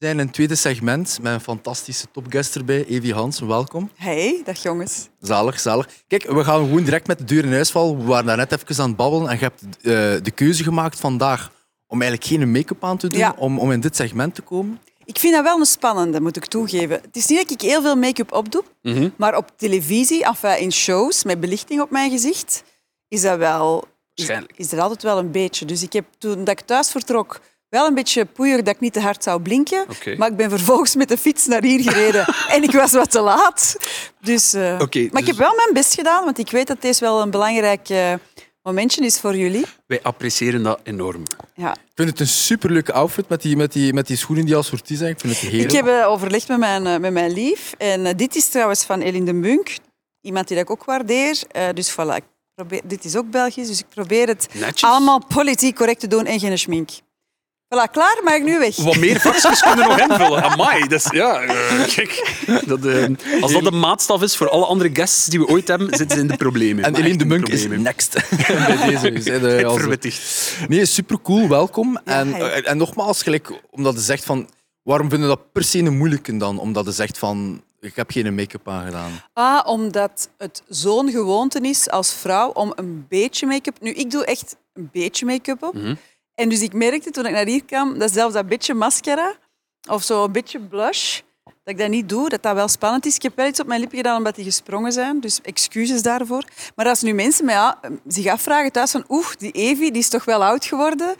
We zijn in het tweede segment met een fantastische topguest erbij, Evie Hansen. Welkom. Hey, dag jongens. Zalig, zalig. Kijk, we gaan gewoon direct met de deur in huis vallen. We waren daar net even aan het babbelen en je hebt eh, de keuze gemaakt vandaag om eigenlijk geen make-up aan te doen, Ja. om, om in dit segment te komen. Ik vind dat wel een spannende, moet ik toegeven. Het is niet dat ik heel veel make-up opdoe, Mhm. maar op televisie, enfin in shows met belichting op mijn gezicht, is dat wel... Is, Waarschijnlijk. is er altijd wel een beetje. Dus ik heb toen dat ik thuis vertrok wel een beetje poeier dat ik niet te hard zou blinken. Maar ik ben vervolgens met de fiets naar hier gereden en ik was wat te laat. Dus, eh, Oké, maar ik dus- heb wel mijn best gedaan, want ik weet dat deze wel een belangrijk eh, momentje is voor jullie. Wij appreciëren dat enorm. Ja. Ik vind het een superleuke outfit met die, met die, met die schoenen die als sortie zijn. Ik vind het heerlijk. Ik heb eh, overlegd met mijn, met mijn lief. En dit is trouwens van Eline de Munk. Iemand die ik ook waardeer. Eh, dus voilà, ik probeer, dit is ook Belgisch. Dus ik probeer het Netjes. allemaal politiek correct te doen en geen schmink. Voilà, klaar? Mag ik nu weg? Wat meer vakjes kunnen we nog invullen. Amai, dat is, ja, eh, kijk. Dat, eh, als dat de maatstaf is voor alle andere guests die we ooit hebben, zitten ze in de problemen. En Maar Eline de Munk is next. Bij deze. Dus, verwittigd. Nee, super cool, welkom. en, eh, en nogmaals, gelijk, omdat je zegt van. Waarom vinden we dat per se een moeilijke dan? Omdat je zegt van. Ik heb geen make-up aangedaan. Ah, omdat het zo'n gewoonte is als vrouw om een beetje make-up... Nu, ik doe echt een beetje make-up op. Mhm. En dus ik merkte toen ik naar hier kwam, dat zelfs dat beetje mascara of zo een beetje blush, dat ik dat niet doe, dat dat wel spannend is. Ik heb wel iets op mijn lippen gedaan omdat die gesprongen zijn, dus excuses daarvoor. Maar als nu mensen mij ja, zich afvragen thuis van oeh, die Evie die is toch wel oud geworden.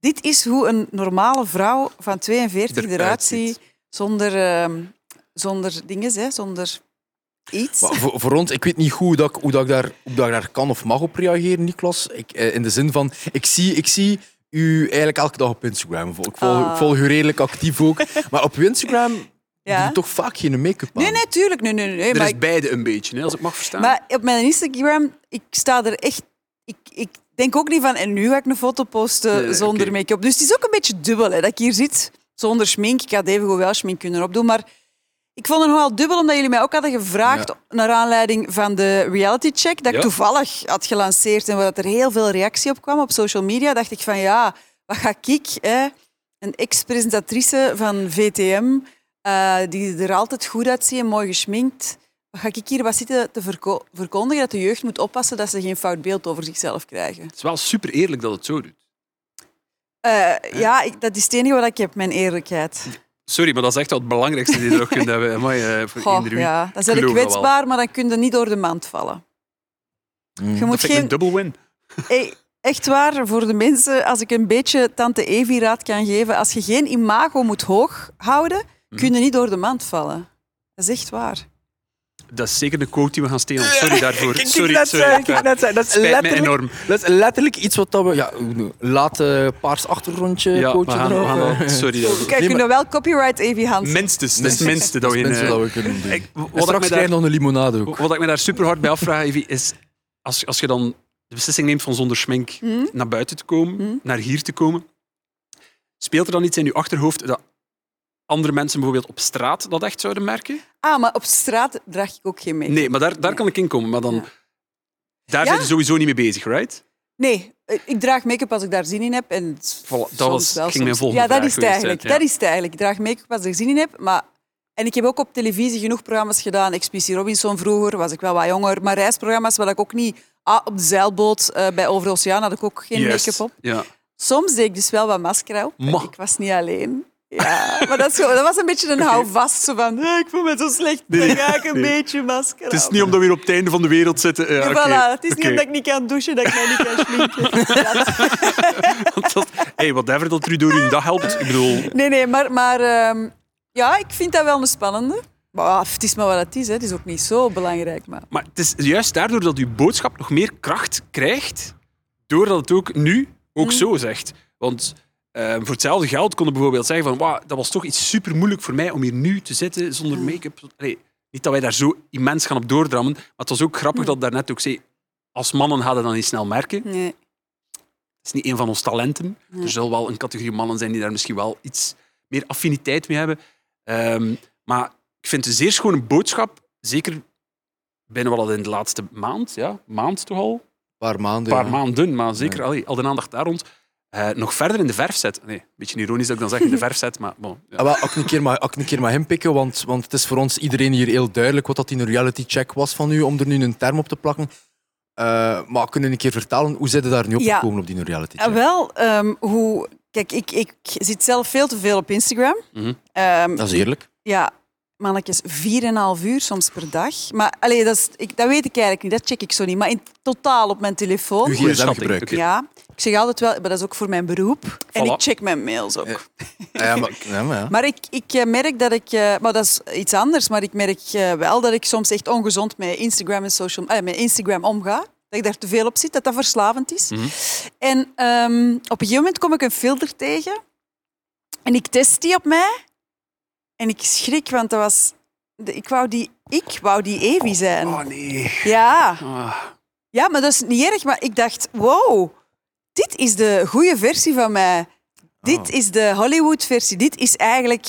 Dit is hoe een normale vrouw van 42 Eruit eruit ziet. zonder, ehm, zonder dingen, hè, zonder iets. Maar voor, voor ons, ik weet niet goed hoe, dat, ik- hoe, dat ik daar, hoe dat ik daar kan of mag op reageren, Niklas. Ik, eh, in de zin van, ik zie, ik zie u eigenlijk elke dag op Instagram. Ik volg, Ah. ik volg u redelijk actief ook. Maar op Instagram Ja. doe je toch vaak geen make-up aan. Nee, nee, tuurlijk. Nee, nee, nee. Er Maar is ik- beide een beetje, hè, als ik mag verstaan. Maar op mijn Instagram, ik sta er echt... Ik, ik denk ook niet van, en nu ga ik een foto posten Nee, zonder make-up. Dus het is ook een beetje dubbel hè, dat ik hier zit zonder schmink. Ik had even wel schmink kunnen opdoen, maar ik vond het nogal dubbel omdat jullie mij ook hadden gevraagd Ja. naar aanleiding van de reality check dat ik toevallig had gelanceerd en waar dat er heel veel reactie op kwam op social media. dacht ik van ja, wat ga ik, hè, een ex-presentatrice van VTM, eh, die er altijd goed uitziet en mooi geschminkt. Wat ga ik hier wat zitten te verko- verkondigen dat de jeugd moet oppassen dat ze geen fout beeld over zichzelf krijgen? Het is wel super eerlijk dat het zo doet. Eh, ja, ik, dat is het enige wat ik heb, mijn eerlijkheid. Sorry, maar dat is echt wel het belangrijkste die je nog kunt hebben. Amai, eh, voor Goh, eender wie. ja, dan ben ik geloof dat kwetsbaar, maar dan kun je niet door de mand vallen. Mm. Je Dat moet vind ik geen... een dubbel win. Hey, echt waar, voor de mensen, als ik een beetje tante Evie raad kan geven, als je geen imago moet hoog houden, Mhm. kun je niet door de mand vallen. Dat is echt waar. Dat is zeker de quote die we gaan stelen. Sorry daarvoor. Kijk, Sorry, dat sorry. zei- kijk, dat is Spijt me letterlijk- enorm. Dat is letterlijk iets wat dat we... Ja, laat eh, paars achtergrondje, Ja, we coachen gaan, erop. gaan sorry. daarvoor. Kijk, Nee, kunnen wel copyright Evie Hans. Minstens, dat is het minste dat we in... eh, dat we kunnen doen. ik- wat, ik straks krijg je nog een limonade ook. wat ik me daar super hard bij afvraag, Evie, is als, als je dan de beslissing neemt van zonder schmink Hm? naar buiten te komen, Hm? naar hier te komen, speelt er dan iets in je achterhoofd dat andere mensen bijvoorbeeld op straat dat echt zouden merken? Ah, maar op straat draag ik ook geen make Nee, maar daar, daar kan ik in komen. Maar dan, Ja. daar zijn je sowieso niet mee bezig, right? Nee, eh, ik draag make-up als ik daar zin in heb. En Voilà, dat soms was- wel, ging mijn volgende Ja, dat is het eigenlijk. zijn, ja. Dat is het eigenlijk. Ik draag make-up als ik er zin in heb. Maar... En ik heb ook op televisie genoeg programma's gedaan. Expeditie Robinson vroeger, was ik wel wat jonger. Maar reisprogramma's waar ik ook niet... Ah, op de zeilboot eh, bij Over de Oceaan had ik ook geen make-up op. Ja. Soms deed ik dus wel wat masker op. Ma. Ik was niet alleen. Ja, maar dat, is gewoon- dat was een beetje een houvast. Zo van, "Ah, ik voel me zo slecht, dan ga ik een beetje masker Het is op." niet omdat we hier op het einde van de wereld zitten. Ja, voilà. Het is niet omdat ik niet kan douchen dat ik mij niet kan schminken. Dat- hey, whatever dat er door je dag helpt. Ik bedoel, Nee, nee, maar, maar ehm, ja, ik vind dat wel een spannende. Maar ah, het is maar wat het is. Hè. Het is ook niet zo belangrijk. Maar... maar het is juist daardoor dat je boodschap nog meer kracht krijgt, doordat het ook nu ook Mm. zo zegt. Want eh, voor hetzelfde geld kon je bijvoorbeeld zeggen van "Wauw, dat was toch iets super moeilijk voor mij om hier nu te zitten zonder make-up. Niet dat wij daar zo immens gaan op doordrammen, maar het was ook grappig dat daarnet ook zei, als mannen hadden dat niet snel merken. Nee. Het is niet een van ons talenten. Nee. Er zal wel een categorie mannen zijn die daar misschien wel iets meer affiniteit mee hebben. Ehm, maar ik vind het een zeer schone boodschap. Zeker binnen wat in de laatste maand, ja, maand toch al? Een paar maanden. Een paar ja. maanden, maar zeker allee, al de aandacht daar rond. Eh, nog verder in de verf zet. Nee, een beetje ironisch dat ik dan zeg in de verf zet, maar bon, ja. Ah, ik een keer mag, als ik een keer mag inpikken, want, want het is voor ons iedereen hier heel duidelijk wat dat in een reality check was van u, om er nu een term op te plakken. Eh, maar kunnen een keer vertellen, hoe zijn je daar nu op Ja. gekomen op die reality Ah, check? wel, ehm, hoe... Kijk, ik, ik zit zelf veel te veel op Instagram. Mhm. Ehm, Dat is eerlijk. Ja, mannetjes, 4,5 uur soms per dag. Maar allee, dat, is, ik, dat weet ik eigenlijk niet, dat check ik zo niet. Maar in totaal op mijn telefoon. Uw Ja, ik zeg altijd wel, maar dat is ook voor mijn beroep. En Voilà. ik check mijn mails ook. Ja. Ah, ja, maar, ja, maar ja. Maar ik, ik eh, merk dat ik, eh, maar dat is iets anders, maar ik merk eh, wel dat ik soms echt ongezond met Instagram en social, eh, met Instagram omga. Dat ik daar te veel op zit, dat dat verslavend is. Mhm. En ehm, op een gegeven moment kom ik een filter tegen en ik test die op mij en ik schrik, want dat was, de- ik wou die, ik wou die Evi zijn. Oh nee. Ja. Ah. ja, maar dat is niet erg. Maar ik dacht, wow, dit is de goede versie van mij. Dit Oh. is de Hollywood-versie. Dit is eigenlijk...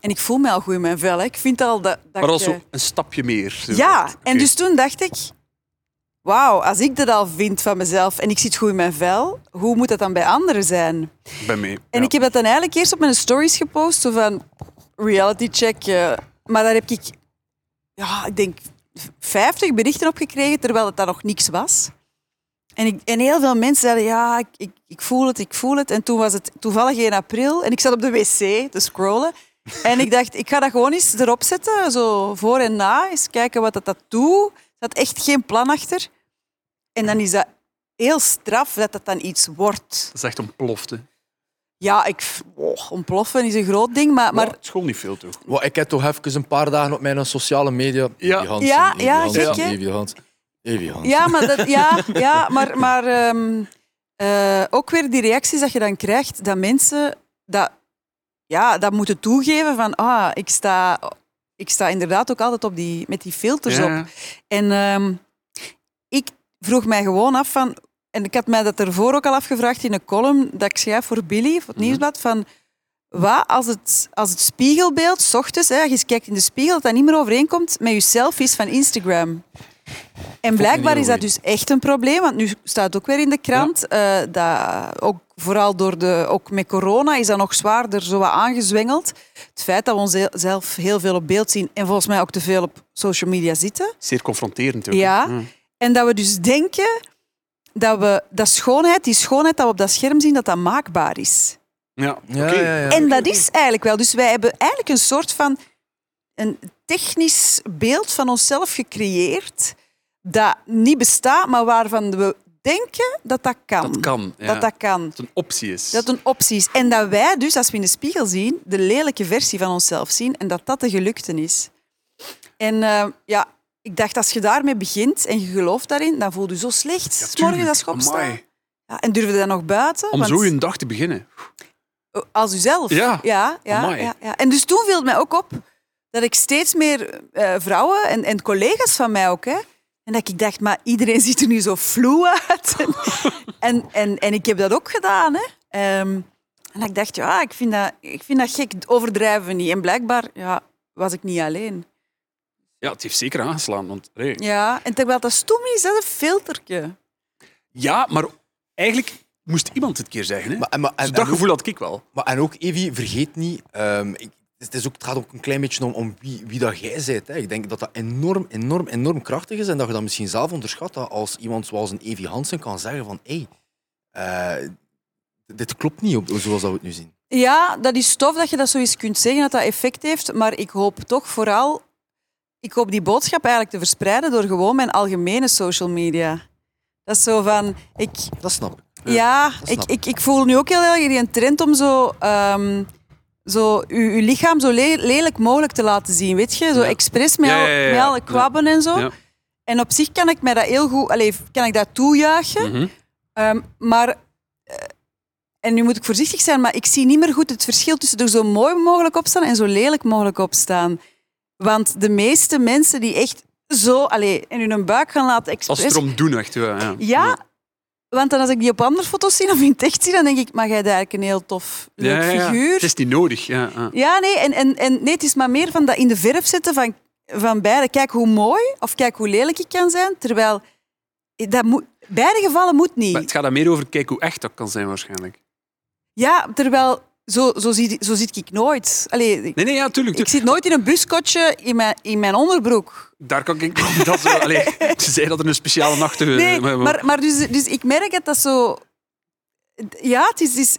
En ik voel me al goed in mijn vel. Hè. Ik vind al dat... dat Maar al ik, zo eh, een stapje meer. Ja, en dus toen dacht ik... Wauw, als ik dat al vind van mezelf en ik zit goed in mijn vel, hoe moet dat dan bij anderen zijn? Bij mij. En ja. ik heb dat dan eigenlijk eerst op mijn stories gepost, zo van reality check. eh, maar daar heb ik, ja, ik denk 50 berichten op gekregen, terwijl het daar nog niks was. En, ik, en heel veel mensen zeiden, ja, ik, ik, ik voel het, ik voel het. En toen was het toevallig in april en ik zat op de wc te scrollen. En ik dacht, ik ga dat gewoon eens erop zetten, zo voor en na, eens kijken wat dat, dat doet. Er zat echt geen plan achter. En dan is dat heel straf dat dat dan iets wordt. Dat is echt ontplofte. Ja, ik, oh, ontploffen is een groot ding, maar, maar Maar het school niet veel, toch? Wel, ik heb toch even een paar dagen op mijn sociale media... Ja. Evi Hansen, Ja, ja, Hansen, gek, hè? Evi Hansen, Evi Hansen. ja, maar, dat, ja, ja, maar, maar ehm, eh, ook weer die reacties dat je dan krijgt, dat mensen dat, ja, dat moeten toegeven van, ah, ik sta, ik sta inderdaad ook altijd op die, met die filters op. Ja. En ehm, ik vroeg mij gewoon af van... En ik had mij dat ervoor ook al afgevraagd in een column dat ik schrijf voor Billy, voor het Mhm. Nieuwsblad, van... Wat als het, als het spiegelbeeld, s ochtends, hè, als je kijkt in de spiegel, dat dat niet meer overeenkomt met je selfies van Instagram. En blijkbaar is dat dus echt een probleem, want nu staat het ook weer in de krant. eh, dat ook vooral door de, ook met corona is dat nog zwaarder zo wat aangezwengeld. Het feit dat we onszelf heel veel op beeld zien en volgens mij ook te veel op social media zitten. Zeer confronterend ook. Ja. hè. En dat we dus denken dat we dat schoonheid, die schoonheid dat we op dat scherm zien, dat dat maakbaar is. Ja, Ja, oké. ja, ja. en dat is eigenlijk wel. Dus wij hebben eigenlijk een soort van een technisch beeld van onszelf gecreëerd dat niet bestaat, maar waarvan we denken dat dat kan. Dat kan. Ja. Dat dat kan. Dat het een optie is. Dat het een optie is. En dat wij dus, als we in de spiegel zien, de lelijke versie van onszelf zien en dat dat de gelukte is. En eh, ja, ik dacht, als je daarmee begint en je gelooft daarin, dan voel je je zo slecht. Ja, tuurlijk. als je opstaat. Ja, en durf je dat nog buiten? Om Want- zo een dag te beginnen. Als uzelf. Ja. Ja, ja, ja, ja. En dus toen viel het mij ook op dat ik steeds meer eh, vrouwen en, en collega's van mij ook, hè, en dat ik dacht, maar iedereen ziet er nu zo vloe uit. en, en, en ik heb dat ook gedaan. Hè. Ehm, en ik dacht, ja, ik vind dat, ik vind dat gek, overdrijven niet. En blijkbaar ja, was ik niet alleen. Ja, het heeft zeker aangeslaan. Want, hey. Ja, en terwijl dat stom is, dat is een filtertje. Ja, maar eigenlijk moest iemand het keer zeggen. Hè? Maar, en, maar, en, dus dat en ook- gevoel had ik wel. Maar, en ook, Evi, vergeet niet, ehm, ik, het, is ook, het gaat ook een klein beetje om, om wie, wie dat jij bent. Hè. Ik denk dat dat enorm, enorm, enorm krachtig is en dat je dat misschien zelf onderschat. Dat als iemand zoals een Evi Hansen kan zeggen van hé, hey, eh, dit klopt niet op, zoals dat we het nu zien. Ja, dat is tof dat je dat zoiets kunt zeggen, dat dat effect heeft. Maar ik hoop toch vooral... Ik hoop die boodschap eigenlijk te verspreiden door gewoon mijn algemene social media. Dat is zo van... Ik, Dat snap ik. ja, ik, ik, ik voel nu ook heel erg die trend om zo... ehm, zo uw, uw lichaam zo le- lelijk mogelijk te laten zien, weet je? Zo Ja. expres met, Ja, al, ja, ja, ja. met alle kwabben en zo. Ja. En op zich kan ik mij dat heel goed... Allee, kan ik dat toejuichen. Mhm. Ehm, maar, eh, en nu moet ik voorzichtig zijn, maar ik zie niet meer goed het verschil tussen er zo mooi mogelijk opstaan en zo lelijk mogelijk opstaan. Want de meeste mensen die echt zo allee, in hun buik gaan laten Als ze expres... het erom doen, echt. Ja, ja. Ja, want dan als ik die op andere foto's zie of in het echt zie, dan denk ik, maar jij bent eigenlijk een heel tof, leuk Ja, figuur. Het is niet nodig. Ja, ja. Ja, nee, en, en, en nee, het is maar meer van dat in de verf zetten van, van beide. Kijk hoe mooi of kijk hoe lelijk ik kan zijn. Terwijl, dat moet, beide gevallen moet niet. Maar het gaat dan meer over kijk hoe echt dat kan zijn, waarschijnlijk. Ja, terwijl zo, zo, zie, zo zit ik nooit. Allee, ik, Nee, nee, ja, tuurlijk. ik zit nooit in een buskotje in mijn, in mijn onderbroek. Daar kan ik dat zo... Allee, ze zei dat er een speciale nacht... eh, Nee, maar- maar, dus, dus ik merk dat dat zo... Ja, het is... is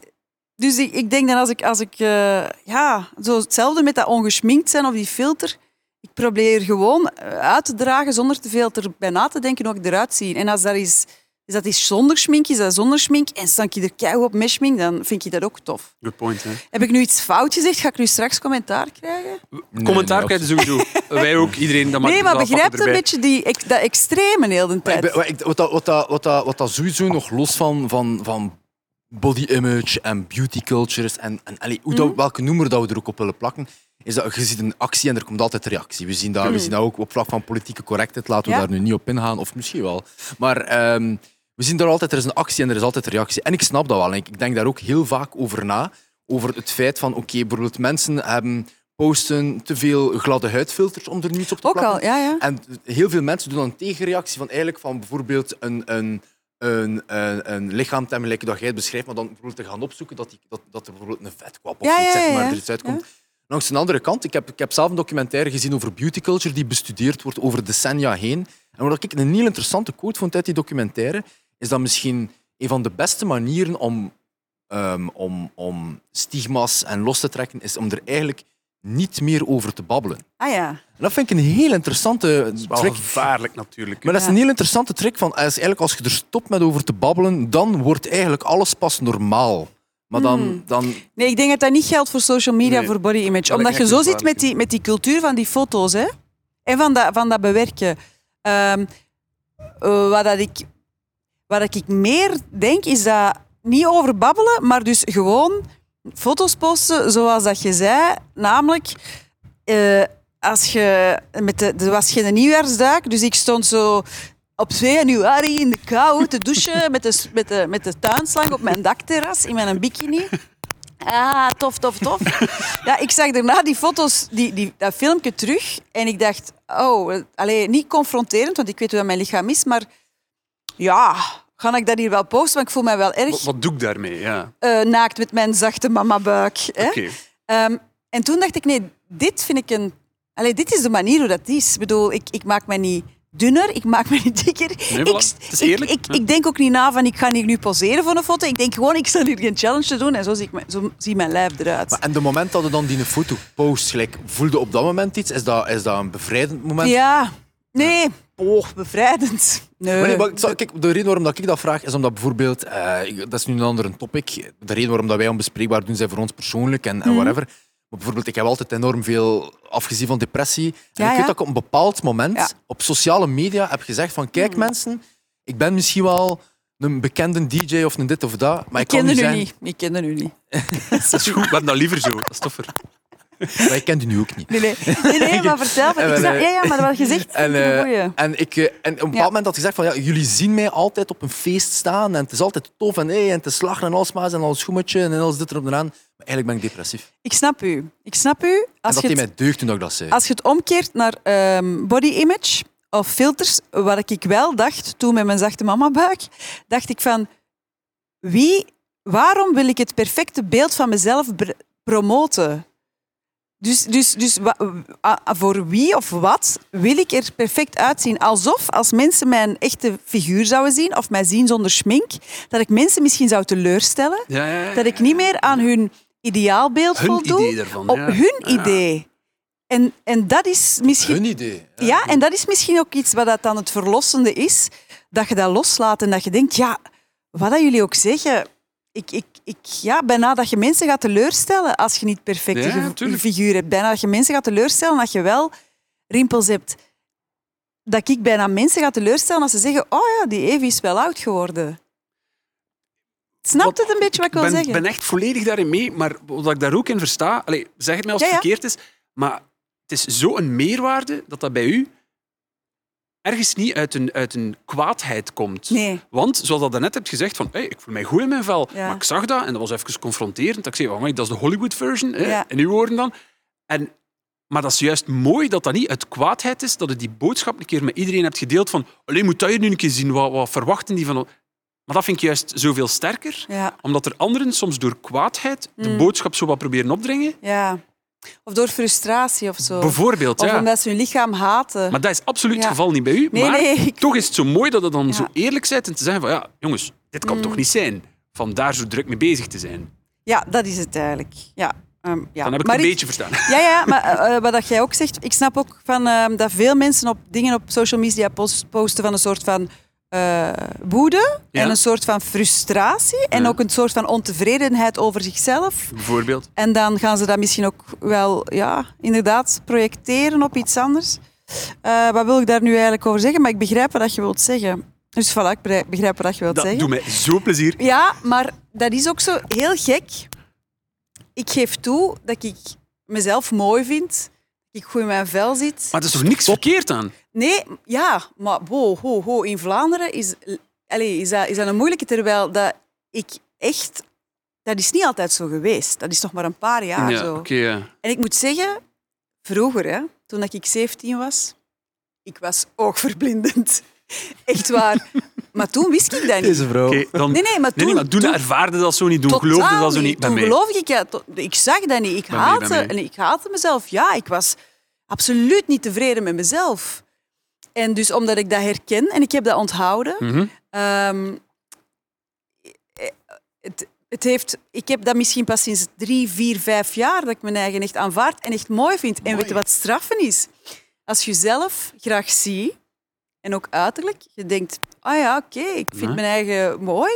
dus ik, ik denk dat als ik... Als ik eh, ja, zo hetzelfde met dat ongeschminkt zijn of die filter. Ik probeer gewoon eh, uit te dragen zonder te veel erbij na te denken hoe ik eruit zie. En als dat is, is dat is zonder schmink, is dat zonder schmink. En stank je er keihard op met schmink, dan vind je dat ook tof. Good point, hè. Heb ik nu iets fout gezegd? Ga ik nu straks commentaar krijgen? Commentaar nee, krijgen sowieso. Wij ook, iedereen. Dat nee, maar begrijp een beetje die, dat extreme heel de ik tijd. ben- maar ik- wat, dat, wat, dat, wat, dat, wat dat sowieso nog los van, van, van body image en beauty cultures en, en allee, hoe dat, welke noemer dat we er ook op willen plakken, is dat je ziet een actie en er komt altijd reactie. We zien dat, we zien dat ook op vlak van politieke correctheid. Laten we Ja. daar nu niet op ingaan, of misschien wel. Maar ehm, we zien daar altijd, er is een actie en er is altijd reactie. En ik snap dat wel. En ik, denk daar ook heel vaak over na. Over het feit van, oké, bijvoorbeeld mensen hebben posten te veel gladde huidfilters om er nu iets op te Ook plakken. al, ja, ja. En heel veel mensen doen dan een tegenreactie van eigenlijk van bijvoorbeeld een, een, een, een, een like dat jij het beschrijft, maar dan bijvoorbeeld te gaan opzoeken dat, die, dat, dat er bijvoorbeeld een vetkwap of Ja, iets, zeg maar, er iets uitkomt. Langs de andere kant, ik heb, ik heb zelf een documentaire gezien over beauty culture die bestudeerd wordt over decennia heen. En wat ik een heel interessante quote vond uit die documentaire, is dat misschien een van de beste manieren om, ehm, om, om stigma's en los te trekken, is om er eigenlijk niet meer over te babbelen. Ah ja. En dat vind ik een heel interessante Wel trick. gevaarlijk, natuurlijk. Maar dat is een heel interessante trick. Van, als, eigenlijk als je er stopt met over te babbelen, dan wordt eigenlijk alles pas normaal. Maar dan... Hmm. dan Nee, ik denk dat dat niet geldt voor social media, Nee. voor body image. Dat Omdat je zo zit met die, met die cultuur van die foto's hè? en van dat, van dat bewerken. Ehm, eh, wat, dat ik, wat dat ik meer denk, is dat niet over babbelen, maar dus gewoon foto's posten zoals dat je zei. Namelijk, eh, als je met de, er was geen nieuwjaarsduik, dus ik stond zo op 2 januari in de kou te douchen met de, met de, met de tuinslang op mijn dakterras in mijn bikini. Ah, tof, tof, tof. Ja, ik zag daarna die foto's, die, die, dat filmpje terug. En ik dacht, oh, eh, allee, niet confronterend, want ik weet hoe dat mijn lichaam is. Maar ja, ga ik dat hier wel posten? Want ik voel mij wel erg Wat, wat doe ik daarmee? Ja. eh, naakt met mijn zachte mama-buik. hè. Oké. Ehm, en toen dacht ik, nee, dit vind ik een... Allee, dit is de manier hoe dat is. Ik bedoel, ik, ik maak me niet dunner, ik maak me niet dikker. Nee, voilà. ik, Het is eerlijk, Ik, ik, ja. ik denk ook niet na van, ik ga hier nu poseren voor een foto. Ik denk gewoon, ik zal hier geen challenge te doen. En zo zie, ik, me- zo zie mijn lijf eruit. maar en de moment dat je dan die foto post, gelijk, voelde op dat moment iets? Is dat, is dat een bevrijdend moment? Ja, nee, oh, bevrijdend. Nee. Maar nee, kijk, de reden waarom dat ik dat vraag is omdat bijvoorbeeld, eh, dat is nu een ander topic, de reden waarom dat wij onbespreekbaar doen zijn voor ons persoonlijk en, Mhm. en whatever. Maar bijvoorbeeld, ik heb altijd enorm veel afgezien van depressie. En Ja, ik weet ja. dat ik op een bepaald moment Ja. Mhm. op sociale media heb gezegd van kijk mensen, ik ben misschien wel een bekende DJ of een dit of dat, maar ik, ik kan u zijn... niet. Ik kende u niet. Dat is goed, we hebben dat liever zo. Dat is toffer. Maar ik ken u nu ook niet. Nee, nee, nee, nee maar vertel. En Ik we- snap- ja, ja, maar wat je zegt, En, ik eh, en, ik, eh, en op een bepaald Ja. moment had gezegd van ja, jullie zien mij altijd op een feest staan en het is altijd tof en, hey, en te slagen en alles maar en alles schoemetje en alles dit erop en. Maar eigenlijk ben ik depressief. Ik snap u. Ik snap u. En Als dat je mij deugd toen ik dat zei. Als je het omkeert naar ehm, body image of filters, wat ik wel dacht toen met mijn zachte mamabuik, dacht ik van wie, waarom wil ik het perfecte beeld van mezelf promoten? Dus, dus, dus voor wie of wat wil ik er perfect uitzien? Alsof als mensen mijn echte figuur zouden zien of mij zien zonder schmink, dat ik mensen misschien zou teleurstellen. Ja, ja, ja. Dat ik niet meer aan hun ideaalbeeld Hun voldoe. idee op hun idee. En, en dat is misschien... Hun idee. Ja, en dat is misschien ook iets wat dat dan het verlossende is. Dat je dat loslaat en dat je denkt, ja, wat dat jullie ook zeggen... Ik, ik, ik, ja, bijna dat je mensen gaat teleurstellen als je niet perfecte Ja, figuur hebt. Bijna dat je mensen gaat teleurstellen dat je wel rimpels hebt. Dat ik bijna mensen ga teleurstellen als ze zeggen, oh ja, die Evie is wel oud geworden. Snapt het een beetje wat ik wil ben, zeggen? ben echt volledig daarin mee, maar wat ik daar ook in versta, allee, zeg het mij als het Ja, ja. verkeerd is, maar het is zo'n meerwaarde dat dat bij u ergens niet uit een, uit een kwaadheid komt. Nee. Want, zoals dat net hebt gezegd, van, hey, ik voel mij goed in mijn vel. Ja. Maar ik zag dat en dat was even confronterend. Dat ik zei, oh, dat is de Hollywood version. Hè? Ja. In uw woorden dan. En, maar dat is juist mooi dat dat niet uit kwaadheid is, dat je die boodschap een keer met iedereen hebt gedeeld van, alleen moet dat je nu een keer zien, wat, wat verwachten die van... ons?" Maar dat vind ik juist zoveel sterker, Ja, omdat er anderen soms door kwaadheid de Mm. boodschap zo wat proberen opdringen. ja. Of door frustratie of zo. Bijvoorbeeld, Of ja. omdat ze hun lichaam haten. Maar dat is absoluut Ja. het geval niet bij u. Nee, maar nee, ik- toch is het zo mooi dat het dan Ja. zo eerlijk bent en te zeggen van ja, jongens, dit kan Mm. toch niet zijn. Van daar zo druk mee bezig te zijn. Ja, dat is het eigenlijk. Ja. ehm, ja. Dan heb ik Maar het een ik- beetje verstaan. Ja, ja, maar eh, wat dat jij ook zegt, ik snap ook van, ehm, dat veel mensen op dingen op social media post- posten van een soort van woede Ja. en een soort van frustratie en Ja. ook een soort van ontevredenheid over zichzelf. Bijvoorbeeld. En dan gaan ze dat misschien ook wel, ja, inderdaad, projecteren op iets anders. Eh, wat wil ik daar nu eigenlijk over zeggen? Maar ik begrijp wat je wilt zeggen. Dus voilà, ik begrijp- wat je wilt Dat zeggen. doet mij zo plezier. Ja, maar dat is ook zo heel gek. Ik geef toe dat ik mezelf mooi vind. Dat ik goed in mijn vel zit. Maar er is toch niks verkeerd aan? Nee, ja, maar ho, ho, ho. in Vlaanderen is, allez, is, dat, is dat een moeilijke, terwijl dat ik echt... Dat is niet altijd zo geweest. Dat is nog maar een paar jaar ja, zo. oké, ja. En ik moet zeggen, vroeger, hè, toen ik 17 was, ik was oogverblindend. Echt waar. Maar toen wist ik dat niet. Deze vrouw. Dan... Nee, nee, maar toen... nee, maar toen, toen- ervaarde dat zo niet, doen Totaal geloofde dat zo niet. Toen mij. geloofde ik, ja, to- ik zag dat niet. Ik haatte, en ik haatte mezelf. Ja, ik was absoluut niet tevreden met mezelf. En dus omdat ik dat herken en ik heb dat onthouden, Mhm. ehm, eh, het, het heeft, ik heb dat misschien pas sinds drie, vier, vijf jaar dat ik mijn eigen echt aanvaard en echt mooi vind. En weet je wat straffen is? Als je zelf graag ziet, en ook uiterlijk, je denkt, ah ja, oké, ik vind mijn eigen mooi,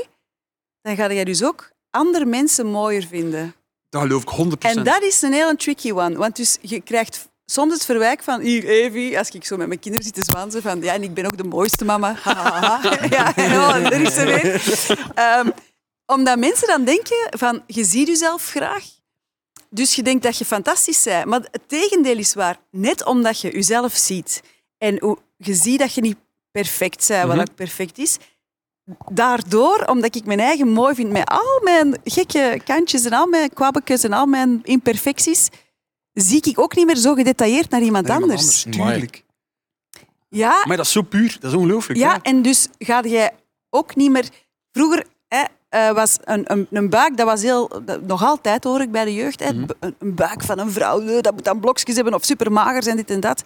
dan ga jij dus ook andere mensen mooier vinden. Dat geloof ik 100%. En dat is een hele tricky one. Want dus je krijgt soms het verwijk van, hier, Evie, als ik zo met mijn kinderen zit te zwansen, van, ja, en ik ben ook de mooiste mama. Ja, oh, er is er weer. Ehm, omdat mensen dan denken van, je ziet jezelf graag, dus je denkt dat je fantastisch bent. Maar het tegendeel is waar. Net omdat je jezelf ziet en je ziet dat je niet perfect bent, wat Mhm. ook perfect is, daardoor, omdat ik mijn eigen mooi vind met al mijn gekke kantjes en al mijn kwabbekjes en al mijn imperfecties, zie ik ook niet meer zo gedetailleerd naar iemand Naar iemand anders. anders, Tuurlijk. Ja, Maar dat is zo puur. Dat is ongelooflijk. ja, en dus ga jij ook niet meer... Vroeger hè, eh, was een, een, een buik, dat was heel... dat- nog altijd hoor ik bij de jeugd, hè, Mhm. een, een buik van een vrouw, eh, dat moet dan blokjes hebben of supermager zijn, dit en dat.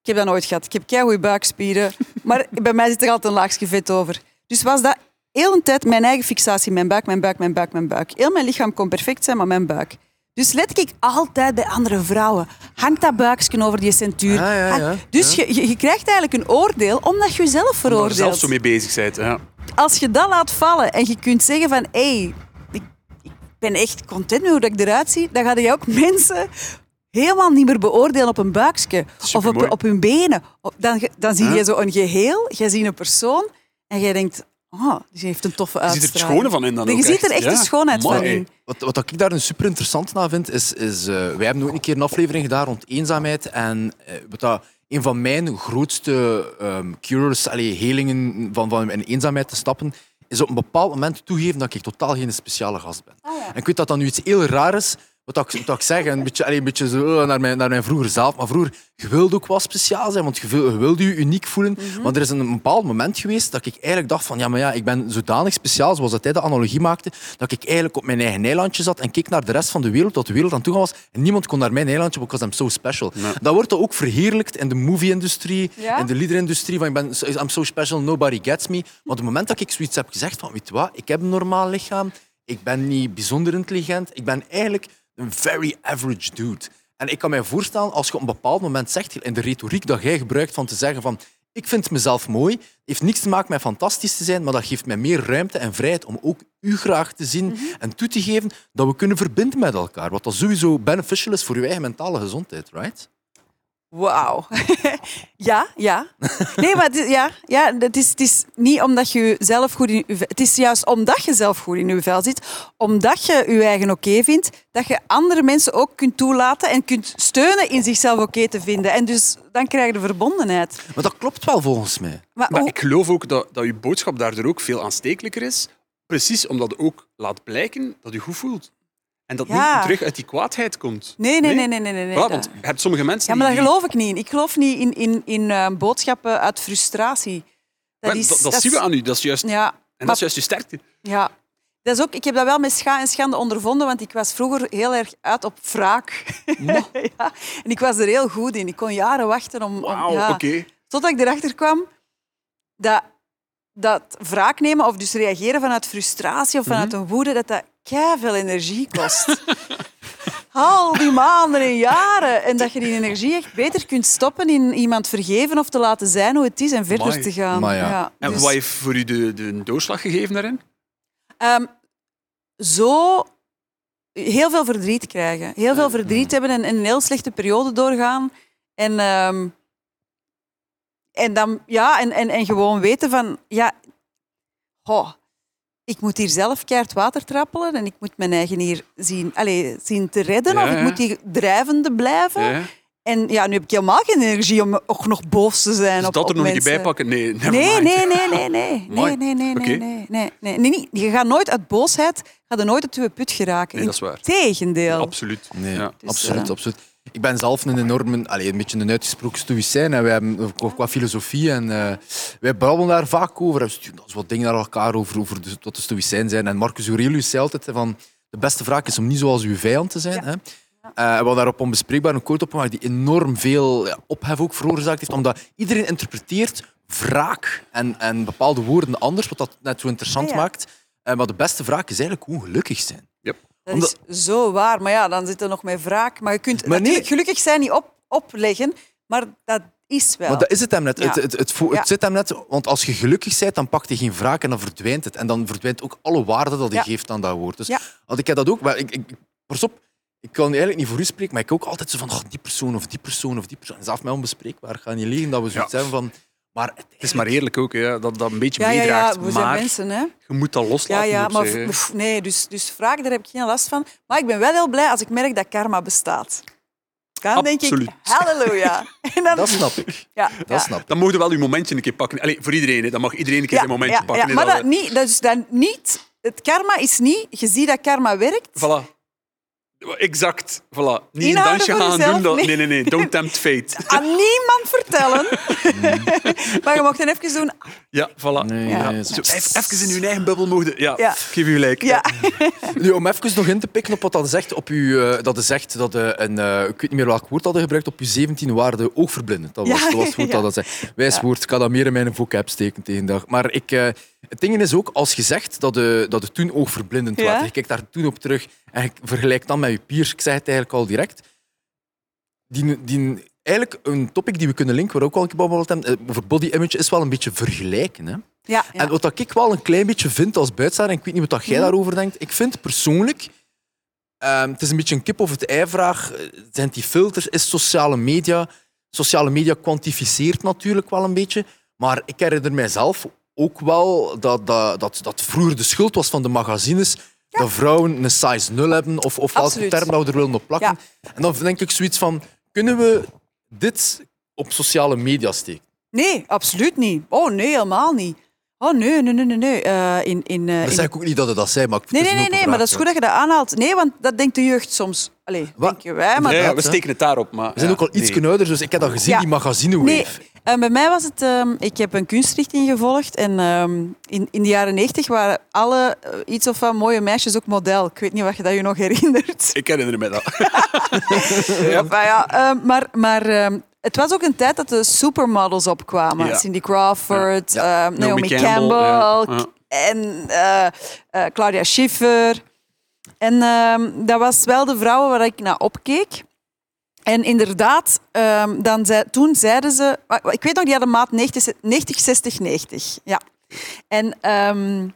Ik heb dat nooit gehad. Ik heb keigoede buikspieren. maar bij mij zit er altijd een laagje vet over. Dus was dat heel een tijd mijn eigen fixatie. Mijn buik, mijn buik, mijn buik, mijn buik. Heel mijn lichaam kon perfect zijn, maar mijn buik. Dus let ik altijd bij andere vrouwen. Hangt dat buikje over die centuur? Ja, ja. Dus Je, je, je krijgt eigenlijk een oordeel omdat je jezelf Omdat je veroordeelt zelf zo mee bezig bent. Ja. als je dat laat vallen en je kunt zeggen van hé, hey, ik, ik ben echt content met hoe dat ik eruit zie, dan ga je ook mensen helemaal niet meer beoordelen op een buikje of op, op hun benen. Dan, dan zie je zo een geheel, jij ziet een persoon en jij denkt, oh, die heeft een toffe Je ziet uitstraling. er het schone van in dan Je ook ziet er echt Ja. de schoonheid van in. Wat, wat ik daar een super interessant aan vind, is, is eh, wij hebben ook een keer een aflevering gedaan rond eenzaamheid. En eh, wat dat een van mijn grootste ehm, cures, allee, helingen van, van in eenzaamheid te stappen, is op een bepaald moment toegeven dat ik totaal geen speciale gast ben. En ik weet dat dat nu iets heel raar is, wat ik, wat ik zeg, een beetje, allee, een beetje zo eh, naar mijn, naar mijn vroeger zelf. Maar vroeger, je wilde ook wat speciaal zijn, want je, je wilde je uniek voelen. Maar er is een bepaald moment geweest dat ik eigenlijk dacht van, ja, maar ja, ik ben zodanig speciaal, zoals dat hij de analogie maakte, dat ik eigenlijk op mijn eigen eilandje zat en keek naar de rest van de wereld, dat de wereld aan toe was. En niemand kon naar mijn eilandje, because I'm so special. Dat wordt dan ook verheerlijkt in de movie-industrie, Ja? in de liederindustrie, van ik ben, I'm so special, nobody gets me. Maar op het moment dat ik zoiets heb gezegd van, weet je wat, ik heb een normaal lichaam, ik ben niet bijzonder intelligent, ik ben eigenlijk een very average dude. En ik kan mij voorstellen, als je op een bepaald moment zegt, in de retoriek dat jij gebruikt van te zeggen van ik vind mezelf mooi, heeft niks te maken met fantastisch te zijn, maar dat geeft mij meer ruimte en vrijheid om ook u graag te zien en toe te geven dat we kunnen verbinden met elkaar. Wat dat sowieso beneficial is voor je eigen mentale gezondheid, right? Wauw. ja, ja. Nee, maar het is, ja, ja, het, is, het is niet omdat je zelf goed in je vel... Het is juist omdat je zelf goed in je vel zit, omdat je je eigen oké vindt, dat je andere mensen ook kunt toelaten en kunt steunen in zichzelf oké te vinden. En dus dan krijg je de verbondenheid. Maar dat klopt wel volgens mij. Maar, Maar hoe- ik geloof ook dat, dat je boodschap daardoor ook veel aanstekelijker is. Precies omdat het ook laat blijken dat je goed voelt. En dat Ja. niet terug uit die kwaadheid komt. Nee, nee, nee, nee, nee. nee, nee. Voilà, want je hebt sommige mensen Ja, maar die... daar geloof ik niet. Ik geloof niet in, in, in eh, boodschappen uit frustratie. Maar is, dat, dat zien we aan u. Dat is juist... Ja, En dat is juist je sterkte. Ja. Dat is ook, ik heb dat wel met scha en schande ondervonden, want ik was vroeger heel erg uit op wraak. ja. En ik was er heel goed in. Ik kon jaren wachten om... om Wauw, ja. oké. Totdat ik erachter kwam dat, dat wraak nemen of dus reageren vanuit frustratie of vanuit een woede, dat dat veel energie kost. Al die maanden en jaren. En dat je die energie echt beter kunt stoppen in iemand vergeven of te laten zijn hoe het is en verder Amai. te gaan. Maar ja. En dus, wat heeft voor u de, de doorslag gegeven daarin? ehm, zo heel veel verdriet krijgen. Heel veel verdriet hebben en, en een heel slechte periode doorgaan. En, ehm, en, dan, ja, en, en, en gewoon weten van... Ja, goh, ik moet hier zelf keihard water trappelen en ik moet mijn eigen hier zien, allez, zien te redden. Ja, Of ik ja. moet hier drijvende blijven. Ja. En ja, nu heb ik helemaal geen energie om ook nog boos te zijn Dus op, dat er nog mensen. keer bij pakken? Nee, never Nee, mind. nee, nee, nee, nee. Nee, nee, nee, Oké. nee, nee, nee, nee, nee, nee. Je gaat nooit uit boosheid ga je nooit uit je put geraken. Nee, dat is waar. Tegendeel. Absoluut. Nee, Ja. Dus, absoluut, eh, absoluut. Ik ben zelf een enorme, allez, een beetje een uitgesproken stoïcijn. En wij hebben qua- filosofie en eh, wij babbelen daar vaak over. We sturen als wat dingen naar elkaar over, over de, wat de stoïcijn zijn. En Marcus Aurelius zei altijd van de beste vraag is om niet zoals uw vijand te zijn. Ja. Hè? Eh, we hadden daarop onbespreekbaar een quote op gemaakt die enorm veel ja, ophef ook veroorzaakt heeft. Omdat iedereen interpreteert wraak en, en bepaalde woorden anders, wat dat net zo interessant maakt. Eh, maar de beste vraag is eigenlijk hoe gelukkig zijn. Dat Omdat- is zo waar. Maar ja, dan zit er nog met wraak. Maar je kunt Maar nee. gelukkig zijn niet op, opleggen, maar dat is wel. Maar dat is het hem net. Ja. Het, het, het, Ja. zit hem net. Want als je gelukkig bent, dan pakt je geen wraak en dan verdwijnt het. En dan verdwijnt ook alle waarde dat je Ja. geeft aan dat woord. Dus Ja. want ik heb dat ook. Maar ik, ik, pas op, ik kan eigenlijk niet voor u spreken, maar ik ook altijd zo van oh, die persoon of die persoon of die persoon. Dat is af mij onbespreekbaar. Ik ga niet liegen dat we zoiets Ja. hebben van. Maar Het is maar eerlijk ook, hè, dat dat een beetje ja, ja, ja, meedraagt. we zijn maar mensen, hè. je moet dat Ja, loslaten. ja, ik maar nee, dus, dus vraag, daar heb ik geen last van. Maar ik ben wel heel blij als ik merk dat karma bestaat. Dan denk Absoluut. ik, halleluja. En dan, dat snap ik. ja, Dat ja. snap ik. Dan mogen wel uw momentje een keer pakken. Allee, voor iedereen, hè. dan mag iedereen een keer Ja, zijn momentje ja, pakken. ja, maar dat dat, niet, dat is dan niet... Het karma is niet... Je ziet dat karma werkt. Voilà. Exact. Voilà. Niet een dansje gaan jezelf, doen. Dat... nee. Nee, nee, nee. Don't tempt fate. Aan niemand vertellen. maar je mocht dan even doen... Ja, voilà. Nee, Ja. nee, Zo, zo- even, in uw eigen bubbel mogen. Ja, geef u gelijk. Ja. Nu, om even nog in te pikken op wat dat zegt, op uw, eh, dat is zegt dat eh, een, eh, ik weet niet meer welk woord dat je gebruikt, op uw 17 waarde oogverblindend. Dat was, Ja, dat was het woord ja. dat dat zei. Wijs woord, ik ga dat meer in mijn vocab steken tegen dag. Maar ik, eh, het ding is ook, als je zegt dat de, dat het toen oogverblindend Ja. was, je kijkt daar toen op terug en je vergelijkt dan met je peers, ik zeg het eigenlijk al direct, die, die, eigenlijk een topic die we kunnen linken, waar ook al een keer babbeld hebben, eh, over body image, is wel een beetje vergelijken. Hè? Ja, ja. En wat dat ik wel een klein beetje vind als buitenstaander, en ik weet niet wat dat jij Mhm. daarover denkt, ik vind persoonlijk, ehm, het is een beetje een kip of het ei-vraag, eh, zijn die filters, is sociale media, sociale media kwantificeert natuurlijk wel een beetje, maar ik herinner mijzelf ook wel dat, dat, dat, dat vroeger de schuld was van de magazines dat vrouwen een size 0 hebben, of, of welke term dat we er willen op plakken. En dan denk ik zoiets van, kunnen we dit op sociale media steken? Nee, absoluut niet. Oh, nee, helemaal niet. Oh, nee, nee, nee, nee. nee. Eh, in, in, eh, Dat in- zeg ik ook niet dat het dat zei, maar ik Nee, het nee, nee, nee, maar dat is goed dat je dat aanhaalt. Nee, want dat denkt de jeugd soms. Allee, Wat? wij, maar... Dat, we steken het daarop. Maar, We zijn ja, ook al iets nee. ouder, dus ik heb dat gezien, Ja. die magazine Nee, eh, bij mij was het... ehm, ik heb een kunstrichting gevolgd en ehm, in, in de jaren 90 waren alle eh, iets of wat mooie meisjes ook model. Ik weet niet wat je dat je nog herinnert. Ik herinner me dat. Maar, ja, maar, maar ehm, het was ook een tijd dat de supermodels opkwamen. Ja. Cindy Crawford, Ja. Naomi, Campbell, Campbell, en eh, Claudia Schiffer. En dat was wel de vrouwen waar ik naar opkeek. En inderdaad, ehm, dan toen zeiden ze... Ik weet nog, die hadden maat 90, 90 60, 90. Ja. En ehm,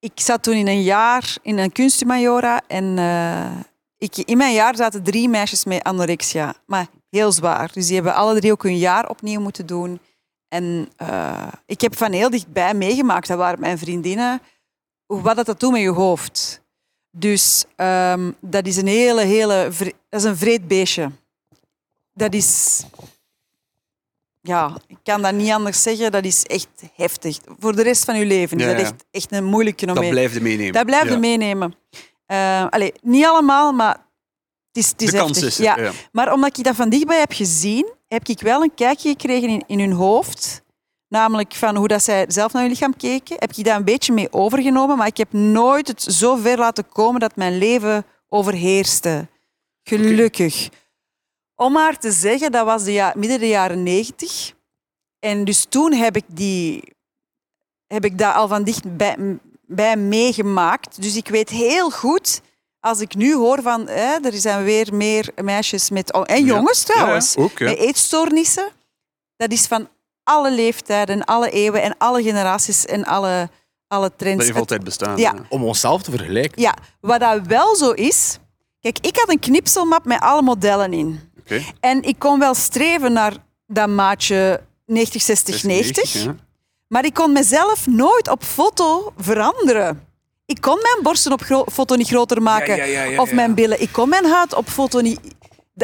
ik zat toen in een jaar in een kunsthumaniora en eh, ik, in mijn jaar zaten drie meisjes met anorexia. Maar heel zwaar. Dus die hebben alle drie ook hun jaar opnieuw moeten doen. En eh, ik heb van heel dichtbij meegemaakt, dat waren mijn vriendinnen, wat dat, dat doet met je hoofd. Dus ehm, dat is een hele, hele... Dat is een vreed beestje. Dat is... Ja, ik kan dat niet anders zeggen. Dat is echt heftig. Voor de rest van je leven is Ja, dat echt, echt een moeilijk Dat fenomeen. blijft meenemen. Dat blijf je Ja. meenemen. Eh, allee, niet allemaal, maar het is, het is De kans is er, ja. ja. Maar omdat ik dat van dichtbij heb gezien, heb ik wel een kijkje gekregen in, in hun hoofd. Namelijk van hoe dat zij zelf naar hun lichaam keken, heb ik daar een beetje mee overgenomen, maar ik heb nooit het zo ver laten komen dat mijn leven overheerste. Gelukkig. Om maar te zeggen, dat was de ja, midden de jaren negentig. En dus toen heb ik, die, heb ik dat al van dicht bij, bij meegemaakt. Dus ik weet heel goed, als ik nu hoor van hè, er zijn weer meer meisjes met, en jongens Ja, trouwens, ja, ook, ja. met eetstoornissen. Dat is van alle leeftijden, alle eeuwen en alle generaties en alle, alle trends. Dat heeft altijd bestaan. Ja. ja. Om onszelf te vergelijken. Ja, wat dat wel zo is. Kijk, ik had een knipselmap met alle modellen in. Oké. En ik kon wel streven naar dat maatje 90, 60, 90. ja. Maar ik kon mezelf nooit op foto veranderen. Ik kon mijn borsten op foto niet groter maken. Ja, ja, ja, ja, of mijn billen. Ik kon mijn huid op foto niet...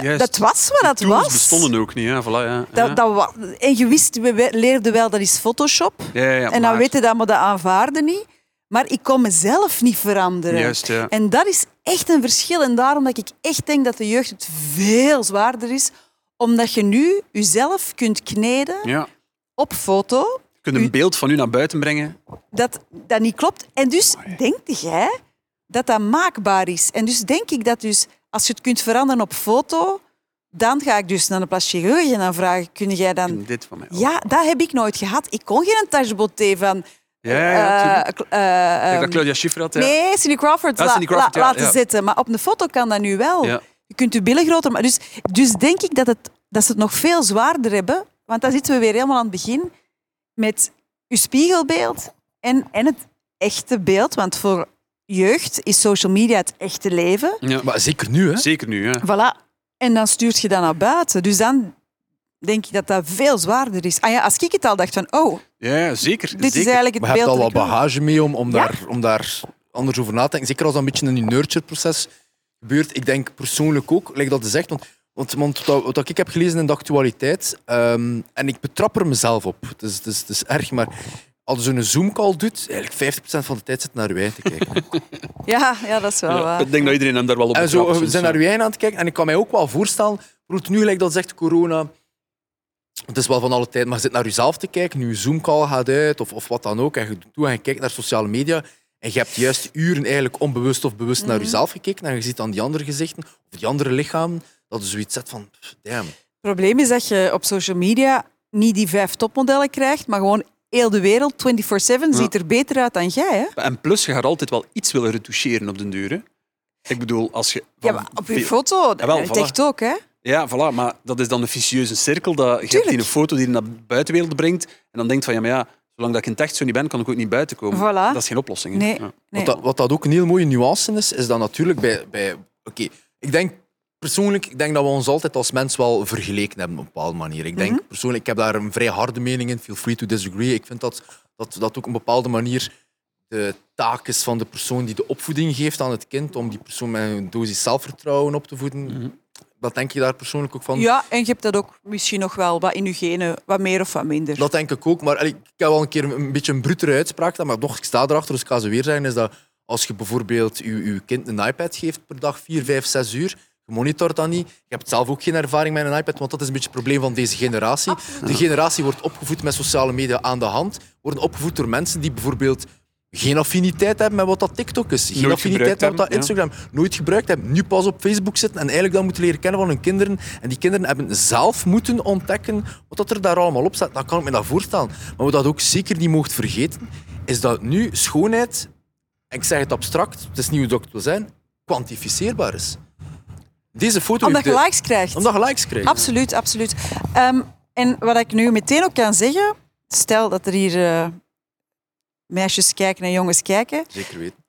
Juist. dat was wat dat was. bestonden ook niet. Ja, voilà, ja. Dat, dat en je wist, we we leerden wel, dat is Photoshop. ja, ja, en dan weten dat, maar dat aanvaarden niet. Maar ik kon mezelf niet veranderen. Juist, ja. En dat is echt een verschil. En daarom dat ik echt denk dat de jeugd het veel zwaarder is. Omdat je nu jezelf kunt kneden ja. op foto. Je kunt een beeld van u naar buiten brengen. Dat dat niet klopt. En dus denk jij dat dat maakbaar is. En dus denk ik dat dus, als je het kunt veranderen op foto, dan ga ik dus naar de plastic chirurg en dan vraag ik, kun jij dan... En dit van mij. ook. Ja, dat heb ik nooit gehad. Ik kon geen tacheboté van... ja, ja, dat Claudia Schiffer had. Ja. Nee, Cindy Crawford, la- Cindy Crawford, la- laten zitten. Maar op een foto kan dat nu wel. Je kunt je billen groter maken. Dus, dus denk ik dat, het, dat ze het nog veel zwaarder hebben. Want dan zitten we weer helemaal aan het begin met je spiegelbeeld en, en het echte beeld. Want voor jeugd is social media het echte leven. Ja. Maar zeker nu, hè? Zeker nu, ja. Voilà. En dan stuurt je dat naar buiten. Dus dan denk ik dat dat veel zwaarder is. Ah ja, als ik het al dacht van, oh, Ja, zeker. dit zeker. is eigenlijk het Maar je hebt beeld al dat wat bagage mee om, om, Ja. daar, om daar anders over na te denken. Zeker als dat een beetje in die nurture-proces gebeurt. Ik denk persoonlijk ook, like dat zegt, want, want, want wat, wat ik heb gelezen in de actualiteit, ehm, en ik betrap er mezelf op, het is, het is, het is erg, maar als je zo'n Zoom-call doet, eigenlijk 50% van de tijd zit naar je eigen te kijken. Ja, ja, dat is wel Ja, waar. ik denk dat iedereen hem daar wel op En zo, we zijn ja. naar je eigen aan het kijken. En ik kan mij ook wel voorstellen, bijvoorbeeld nu gelijk dat zegt corona, het is wel van alle tijd, maar je zit naar jezelf te kijken, nu je Zoom-call gaat uit of, of wat dan ook, en je doet toe en je kijkt naar sociale media, en je hebt juist uren eigenlijk onbewust of bewust naar jezelf gekeken, en je ziet dan die andere gezichten, of die andere lichamen, dat je zoiets zet van, pff, damn. Het probleem is dat je op social media niet die vijf topmodellen krijgt, maar gewoon heel de wereld 24-7 ziet er beter uit dan jij. Hè? En plus, je gaat altijd wel iets willen retoucheren op den duur. Hè? Ik bedoel, als je... Ja, maar op je veel- foto, dat wel, het voilà. echt ook. Hè? Ja, voilà, maar dat is dan een vicieuze cirkel. Dat, je hebt Tuurlijk. hier een foto die je naar de buitenwereld brengt en dan denkt van, ja, maar ja, zolang dat ik in het echt zo niet ben, kan ik ook niet buiten komen. Voilà. Dat is geen oplossing. hè. Nee. Ja. Nee. Wat, dat, wat dat ook een heel mooie nuance is, is dat natuurlijk bij... bij Oké, ik denk persoonlijk ik denk dat we ons altijd als mens wel vergeleken hebben op een bepaalde manier. Ik denk Mhm. persoonlijk, ik heb daar een vrij harde mening in. Feel free to disagree. Ik vind dat dat, dat ook op een bepaalde manier de taak is van de persoon die de opvoeding geeft aan het kind, om die persoon met een dosis zelfvertrouwen op te voeden. Mhm. Dat denk je daar persoonlijk ook van? Ja, en je hebt dat ook misschien nog wel wat in je genen, wat meer of wat minder. Dat denk ik ook. Maar ik heb wel een keer een beetje een brutere uitspraak maar nog, ik sta erachter, dus ik ga ze weer zeggen, is dat als je bijvoorbeeld je, je kind een iPad geeft per dag, 4, 5, 6 uur, je monitort dat niet. Je hebt zelf ook geen ervaring met een iPad, want dat is een beetje het probleem van deze generatie. De generatie wordt opgevoed met sociale media aan de hand, worden opgevoed door mensen die bijvoorbeeld geen affiniteit hebben met wat dat TikTok is. Geen Nooit affiniteit met wat dat Instagram nooit gebruikt hebben. Nu pas op Facebook zitten en eigenlijk dan moeten leren kennen van hun kinderen. En die kinderen hebben zelf moeten ontdekken wat dat er daar allemaal op staat. Dan kan ik me dat voorstellen. Maar wat dat ook zeker niet mocht vergeten, is dat nu schoonheid, en ik zeg het abstract, het is niet hoe dat ik het wil zijn, kwantificeerbaar is. Deze foto... Omdat je de- likes krijgt. Omdat je likes krijgt. Absoluut, absoluut. Ehm, en wat ik nu meteen ook kan zeggen, stel dat er hier eh, meisjes kijken en jongens kijken. Zeker weten.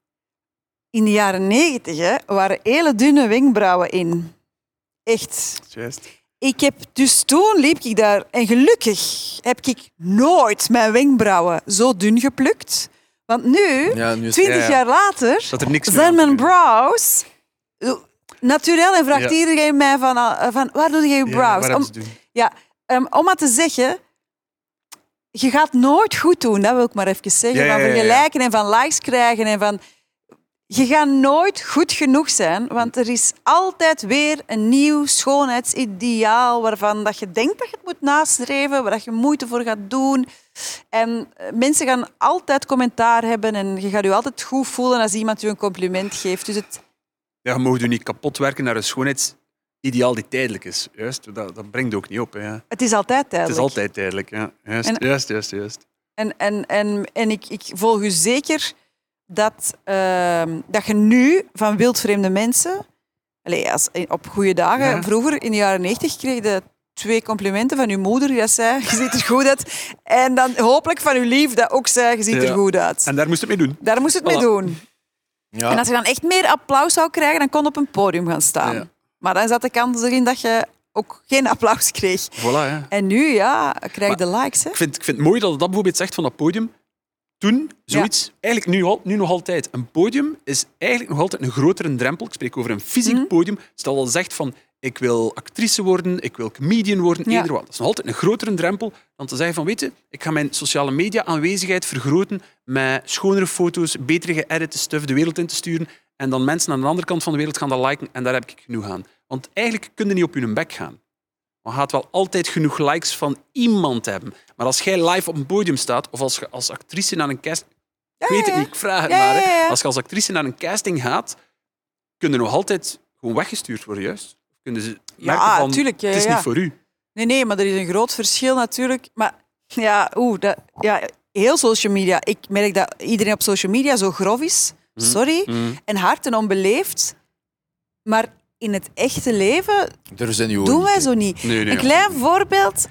In de jaren negentig hè, waren hele dunne wenkbrauwen in. Echt. Juist. Ik heb dus toen liep ik daar en gelukkig heb ik nooit mijn wenkbrauwen zo dun geplukt. Want nu, Ja, twintig ja, ja. jaar later, er zijn mijn brows eh, natuurlijk en vraagt Ja. iedereen mij van, eh, van waar doe je je Ja, brows? waar Om- ja, ehm, om maar te zeggen, je gaat nooit goed doen, dat wil ik maar even zeggen. Ja, ja, van ja, ja. vergelijken en van likes krijgen en van... je gaat nooit goed genoeg zijn, want er is altijd weer een nieuw schoonheidsideaal waarvan dat je denkt dat je het moet nastreven, waar dat je moeite voor gaat doen. En eh, mensen gaan altijd commentaar hebben en je gaat je altijd goed voelen als iemand je een compliment geeft. Dus het, Ja, je mag je niet kapot werken naar een schoonheidsideaal die tijdelijk is. Juist, dat, dat brengt ook niet op. Hè. Het het is altijd tijdelijk. is altijd tijdelijk. Ja. Juist, En- juist, juist, juist. En, en, en, en ik, ik volg u zeker dat, ehm, dat je nu van wildvreemde mensen... Allee, als, op goede dagen, Ja. vroeger in de jaren 90 kreeg je twee complimenten van uw moeder. Die zei, je ziet er goed uit. En dan hopelijk van uw lief, dat ook zei, je ziet er Ja. goed uit. En daar moest het mee doen. Daar moest het mee doen. Ja. En als je dan echt meer applaus zou krijgen, dan kon je op een podium gaan staan. Ja. Maar dan zat de kans erin dat je ook geen applaus kreeg. Voilà, ja. En nu, ja, krijg je de likes. Hè? Ik vind, ik vind het mooi dat het dat bijvoorbeeld zegt van dat podium. Toen, zoiets, eigenlijk nu, nu nog altijd. Een podium is eigenlijk nog altijd een grotere drempel. Ik spreek over een fysiek Mhm. podium. Stel dat je zegt van, ik wil actrice worden, ik wil comedian worden, Ja. eerder. Dat is nog altijd een grotere drempel dan te zeggen van, weet je, ik ga mijn sociale media aanwezigheid vergroten met schonere foto's, betere geëdite stuff de wereld in te sturen en dan mensen aan de andere kant van de wereld gaan dat liken en daar heb ik genoeg aan. Want eigenlijk kun je niet op je bek gaan. Maar je gaat wel altijd genoeg likes van iemand hebben. Maar als jij live op een podium staat, of als je als actrice naar een cast... Ik weet het niet, ik vraag het Ja, maar. hè. Als je als actrice naar een casting gaat, kun je nog altijd gewoon weggestuurd worden, juist. Kunnen ze merken Ja, van, tuurlijk, ja, het is ja. niet voor u. Nee, nee, maar er is een groot verschil natuurlijk. Maar ja, oeh, dat, ja, heel social media. Ik merk dat iedereen op social media zo grof is. Mhm. Sorry. En hard en onbeleefd. Maar in het echte leven doen wij zo niet. Nee, nee, een klein voorbeeld.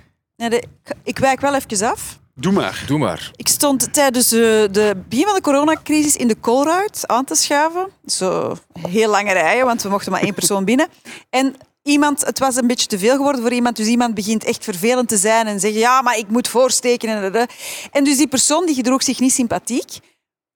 Ik wijk wel even af. Doe maar. Doe maar. Ik stond tijdens de, de begin van de coronacrisis in de Colruyt aan te schuiven. Zo heel lange rijen, want we mochten maar één persoon binnen. En iemand, het was een beetje te veel geworden voor iemand, dus iemand begint echt vervelend te zijn en zeggen ja, maar ik moet voorsteken. En, en, en. en dus die persoon die gedroeg zich niet sympathiek.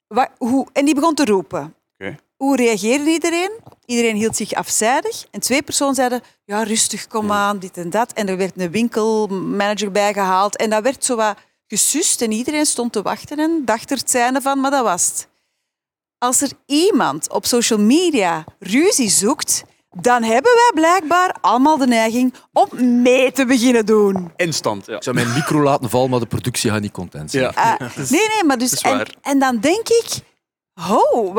Wa- hoe, en die begon te roepen. Oké. Hoe reageerde iedereen? Iedereen hield zich afzijdig. En twee personen zeiden, ja, rustig, kom aan, dit en dat. En er werd een winkelmanager bijgehaald. En dat werd zo wat gesust. En iedereen stond te wachten en dacht er het zijnde van, maar dat was het. Als er iemand op social media ruzie zoekt, dan hebben wij blijkbaar allemaal de neiging om mee te beginnen doen. Instant, ja. Ik zou mijn micro laten vallen, maar de productie gaat niet content zijn. ja. Ah, nee, nee, maar dus... En, dan denk ik, ho,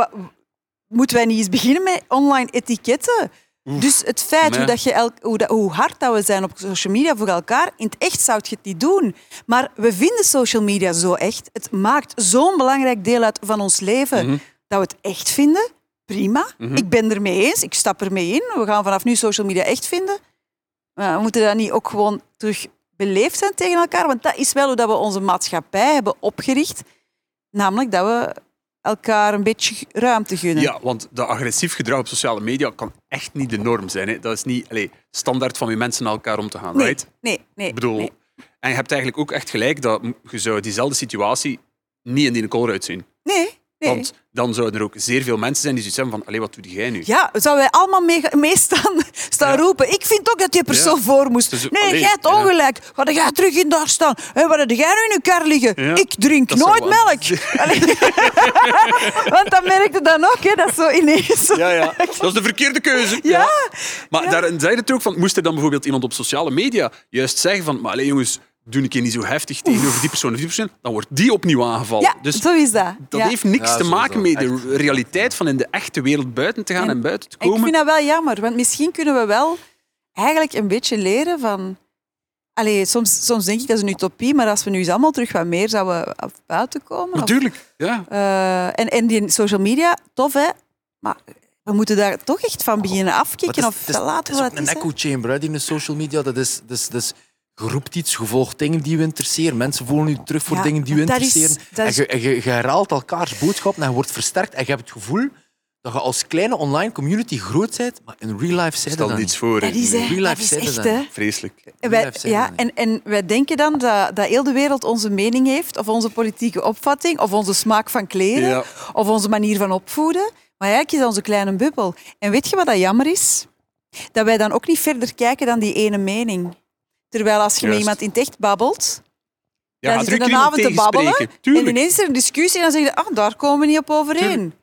moeten wij niet eens beginnen met online etiketten? Dus het feit Nee. hoe, dat je elk, hoe, dat, hoe hard dat we zijn op social media voor elkaar, in het echt zou je het niet doen. Maar we vinden social media zo echt. Het maakt zo'n belangrijk deel uit van ons leven Mhm. dat we het echt vinden. Prima. Ik ben er mee eens. Ik stap er mee in. We gaan vanaf nu social media echt vinden. Maar we moeten dat niet ook gewoon terug beleefd zijn tegen elkaar? Want dat is wel hoe dat we onze maatschappij hebben opgericht. Namelijk dat we elkaar een beetje ruimte gunnen. Ja, want dat agressief gedrag op sociale media kan echt niet de norm zijn. Hè. Dat is niet allee, standaard van wie mensen naar elkaar om te gaan. nee, Right? nee, nee. Ik bedoel, nee. en je hebt eigenlijk ook echt gelijk dat je zou diezelfde situatie niet in die Colruyt zien. Nee, nee. Want dan zouden er ook zeer veel mensen zijn die zoiets hebben van, allee, wat doe jij nu? Ja, zouden wij allemaal mee, meestaan staan Ja. roepen. Ik vind ook dat die persoon Ja. voor moest. Dus, nee, allee, jij hebt ongelijk. Ga jij terug in daar staan? Hé, wat heb jij nu in je kar liggen? Ik drink Dat nooit melk. Want dan merkte dan ook, hè, dat zo ineens... Ja, ja. Dat is de verkeerde keuze. Ja. Maar daar zei het ook van, moest er dan bijvoorbeeld iemand op sociale media juist zeggen van, maar allee, jongens, doe ik je niet zo heftig tegenover die persoon of die persoon, dan wordt die opnieuw aangevallen. Ja, dus zo is dat. dat Ja. heeft niks Ja, te maken met de realiteit van in de echte wereld buiten te gaan en, En- buiten te En Ik komen. vind dat wel jammer, want misschien kunnen we wel eigenlijk een beetje leren van... Allee, soms, soms denk ik dat is een utopie, maar als we nu eens allemaal terug wat meer zouden af buiten komen... of- Natuurlijk, ja. Eh, en, en die social media, tof hè, maar we moeten daar toch echt van beginnen afkicken het is- of het is, laten het is een echo chamber hè, die in de social media. Dat is, dat is, dat is, je roept iets, je volgt dingen die je interesseren. Mensen voelen je terug voor Ja, dingen die je is- interesseren. is- En je, en je, je herhaalt elkaars boodschappen en je wordt versterkt. En je hebt het gevoel dat je als kleine online community groot bent, maar in real life zijn Stel dat iets niet. voor. Dat is, hè, real life dat is zijn echt, hè. Vreselijk. Wij, ja, en, en wij denken dan dat, dat heel de wereld onze mening heeft, of onze politieke opvatting, of onze smaak van kleden, Ja. of onze manier van opvoeden. Maar eigenlijk is dat onze kleine bubbel. En weet je wat dat jammer is? Dat wij dan ook niet verder kijken dan die ene mening. Terwijl als je met iemand in het echt babbelt, Ja, dan zit je een avond te babbelen en ineens is er een discussie en dan zeg je, ah, daar komen we niet op overeen. Tuurlijk.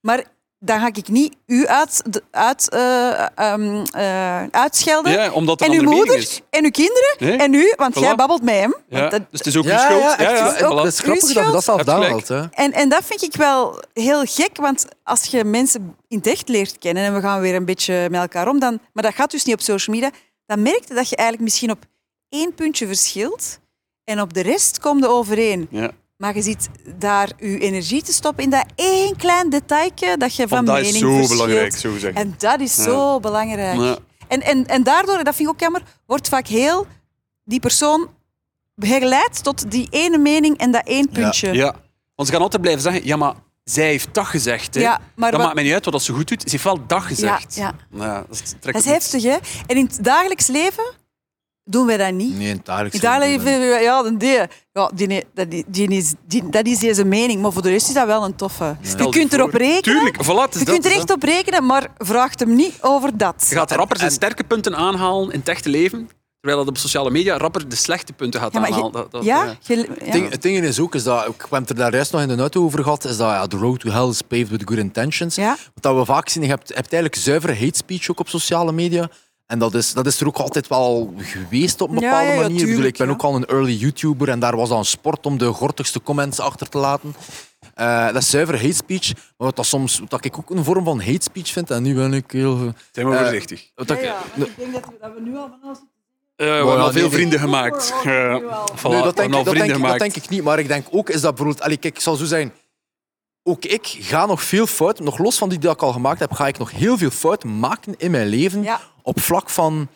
Maar dan ga ik niet u uit, de- uit, eh, ehm, eh, uitschelden. Ja, omdat het en uw moeder, is. en uw kinderen, Nee. en u, want Voilà. jij babbelt met hem. Ja. Dat- Dus het is ook Ja, uw schuld. ja, het is ook- voilà. dat is grappig dat je dat zelf. En, en dat vind ik wel heel gek, want als je mensen in het echt leert kennen en we gaan weer een beetje met elkaar om, dan, maar dat gaat dus niet op social media, dan merk je dat je eigenlijk misschien op één puntje verschilt en op de rest komt je overeen. Ja. Maar je ziet daar je energie te stoppen in dat één klein detailje dat je van Want dat mening is zo verschilt. belangrijk, zo gezegd. En dat is Ja. zo belangrijk. Ja. En, en, en daardoor, dat vind ik ook jammer, wordt vaak heel die persoon begeleid tot die ene mening en dat één puntje. Ja, want ze gaan altijd blijven zeggen, ja, maar zij heeft dat gezegd. Hè. Ja, maar dat wat- maakt mij niet uit wat ze goed doet. Ze heeft wel dat gezegd. ja. Ja, dat is, Dat is heftig, hè? En in het dagelijks leven doen wij dat niet. Nee, in het dagelijks In ja, dan die, ja, die, dat, die, die is, die, dat is deze mening. Maar voor de rest is dat wel een toffe. Je kunt voor- erop rekenen. Tuurlijk, voilà, Je dat, kunt er echt op rekenen, maar vraagt hem niet over dat. Je gaat rapper zijn en- sterke punten aanhalen in het echte leven, terwijl dat op sociale media rapper de slechte punten gaat Ja, aanhalen. Dat- dat- ja, ja. je- ja. Het ding, het ding is ook, is dat, ik heb het er daar juist nog in de auto over gehad, is dat ja, the road to hell is paved with good intentions. Ja. Wat dat we vaak zien, je hebt, je hebt eigenlijk zuivere hate speech ook op sociale media. En dat is, dat is er ook altijd wel geweest op een bepaalde ja, ja, manier. Ik bedoel, ik ben ook al een early YouTuber en daar was dat een sport om de gortigste comments achter te laten. Eh, dat is zuivere hate speech. Maar wat, dat soms, wat dat ik ook een vorm van hate speech vind, en nu ben ik heel... Zijn we Eh, voorzichtig. Wat dat, ik denk dat we, dat we nu al van alles... Eh, we hebben al veel vrienden gemaakt. Al. Nee, dat, denk, hebben al ik- dat, denk, vrienden ik- dat gemaakt. denk ik niet. Maar ik denk ook, is dat bijvoorbeeld... Allee, kijk, ik zal zo zijn. Ook ik ga nog veel fouten, nog los van die die ik al gemaakt heb, ga ik nog heel veel fouten maken in mijn leven. Ja. Op vlak van,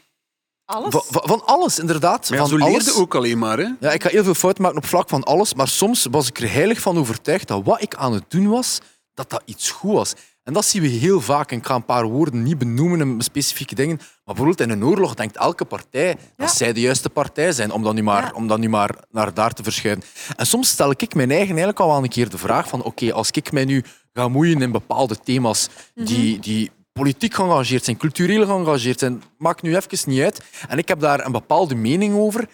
Alles? van, van- van alles, inderdaad. Maar ja, van zo alles. leerde ook alleen maar. Hè? Ja, ik ga heel veel fouten maken op vlak van alles, maar soms was ik er heilig van overtuigd dat wat ik aan het doen was, dat dat iets goed was. En dat zien we heel vaak. En ik ga een paar woorden niet benoemen in specifieke dingen. Maar bijvoorbeeld in een oorlog denkt elke partij Ja. dat zij de juiste partij zijn, om dan nu maar, Ja. om dan nu maar naar daar te verschuiven. En soms stel ik mijn eigen eigenlijk al wel een keer de vraag van oké, als ik mij nu ga moeien in bepaalde thema's die, die politiek geëngageerd zijn, cultureel geëngageerd zijn, maakt nu even niet uit. En ik heb daar een bepaalde mening over.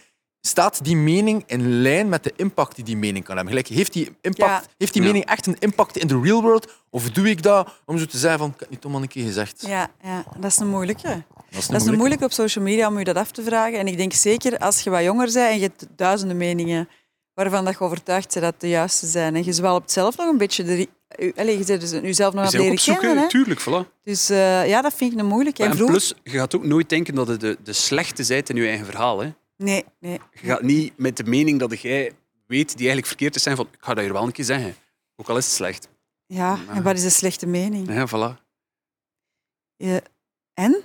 Staat die mening in lijn met de impact die die mening kan hebben? Gelijk, heeft die, impact, Ja. heeft die Ja. mening echt een impact in de real world? Of doe ik dat om zo te zeggen van, ik heb het niet toch maar een keer gezegd. Ja, ja, dat is een moeilijke. Dat is Dat is een moeilijke. moeilijke op social media om je dat af te vragen. En ik denk zeker als je wat jonger bent en je hebt duizenden meningen waarvan dat je overtuigd bent dat de juiste zijn. En je zwalpt zelf nog een beetje... De, Allee, je bent dus jezelf nog aan het leren kennen. hè. Hè? tuurlijk. Voilà. Dus eh, ja, dat vind ik een moeilijke. En En vroeger... plus, je gaat ook nooit denken dat het de, de slechte zijt in je eigen verhaal. Hè. Nee, nee. Je gaat niet met de mening dat jij weet die eigenlijk verkeerd is zijn van ik ga dat hier wel een keer zeggen. Ook al is het slecht. Ja, en wat is een slechte mening? Ja, voilà. Ja. En?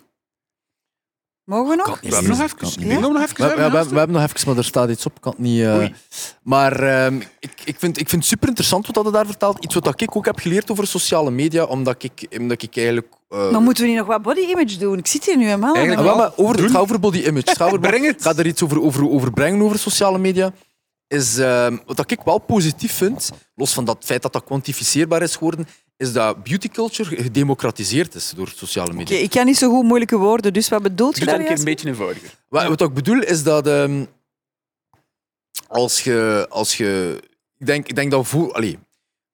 Mogen we nog? Kan We hebben nog even. Ik nog even We, we, we, hebben. we hebben nog even, maar er staat iets op. Ik kan het niet... eh. Maar ehm, ik, ik, vind, ik vind het super interessant wat je daar vertelt. Iets wat ik ook heb geleerd over sociale media, omdat ik, omdat ik eigenlijk... eh, Maar moeten we niet nog wat body image doen? Ik zit hier nu helemaal. Eigenlijk maar over, het gaat over body image. Over, Breng het. Ik ga er iets over, over, over brengen over sociale media. Is, ehm, wat ik wel positief vind, los van dat feit dat dat kwantificeerbaar is geworden, is dat beauty culture gedemocratiseerd is door sociale media. Oké, ik kan niet zo goed moeilijke woorden, dus wat bedoelt je Doe dat daar een keer een juist? beetje eenvoudiger. Wat, wat ik bedoel is dat ehm, als je, als je, ik denk, ik denk dat voor, allee,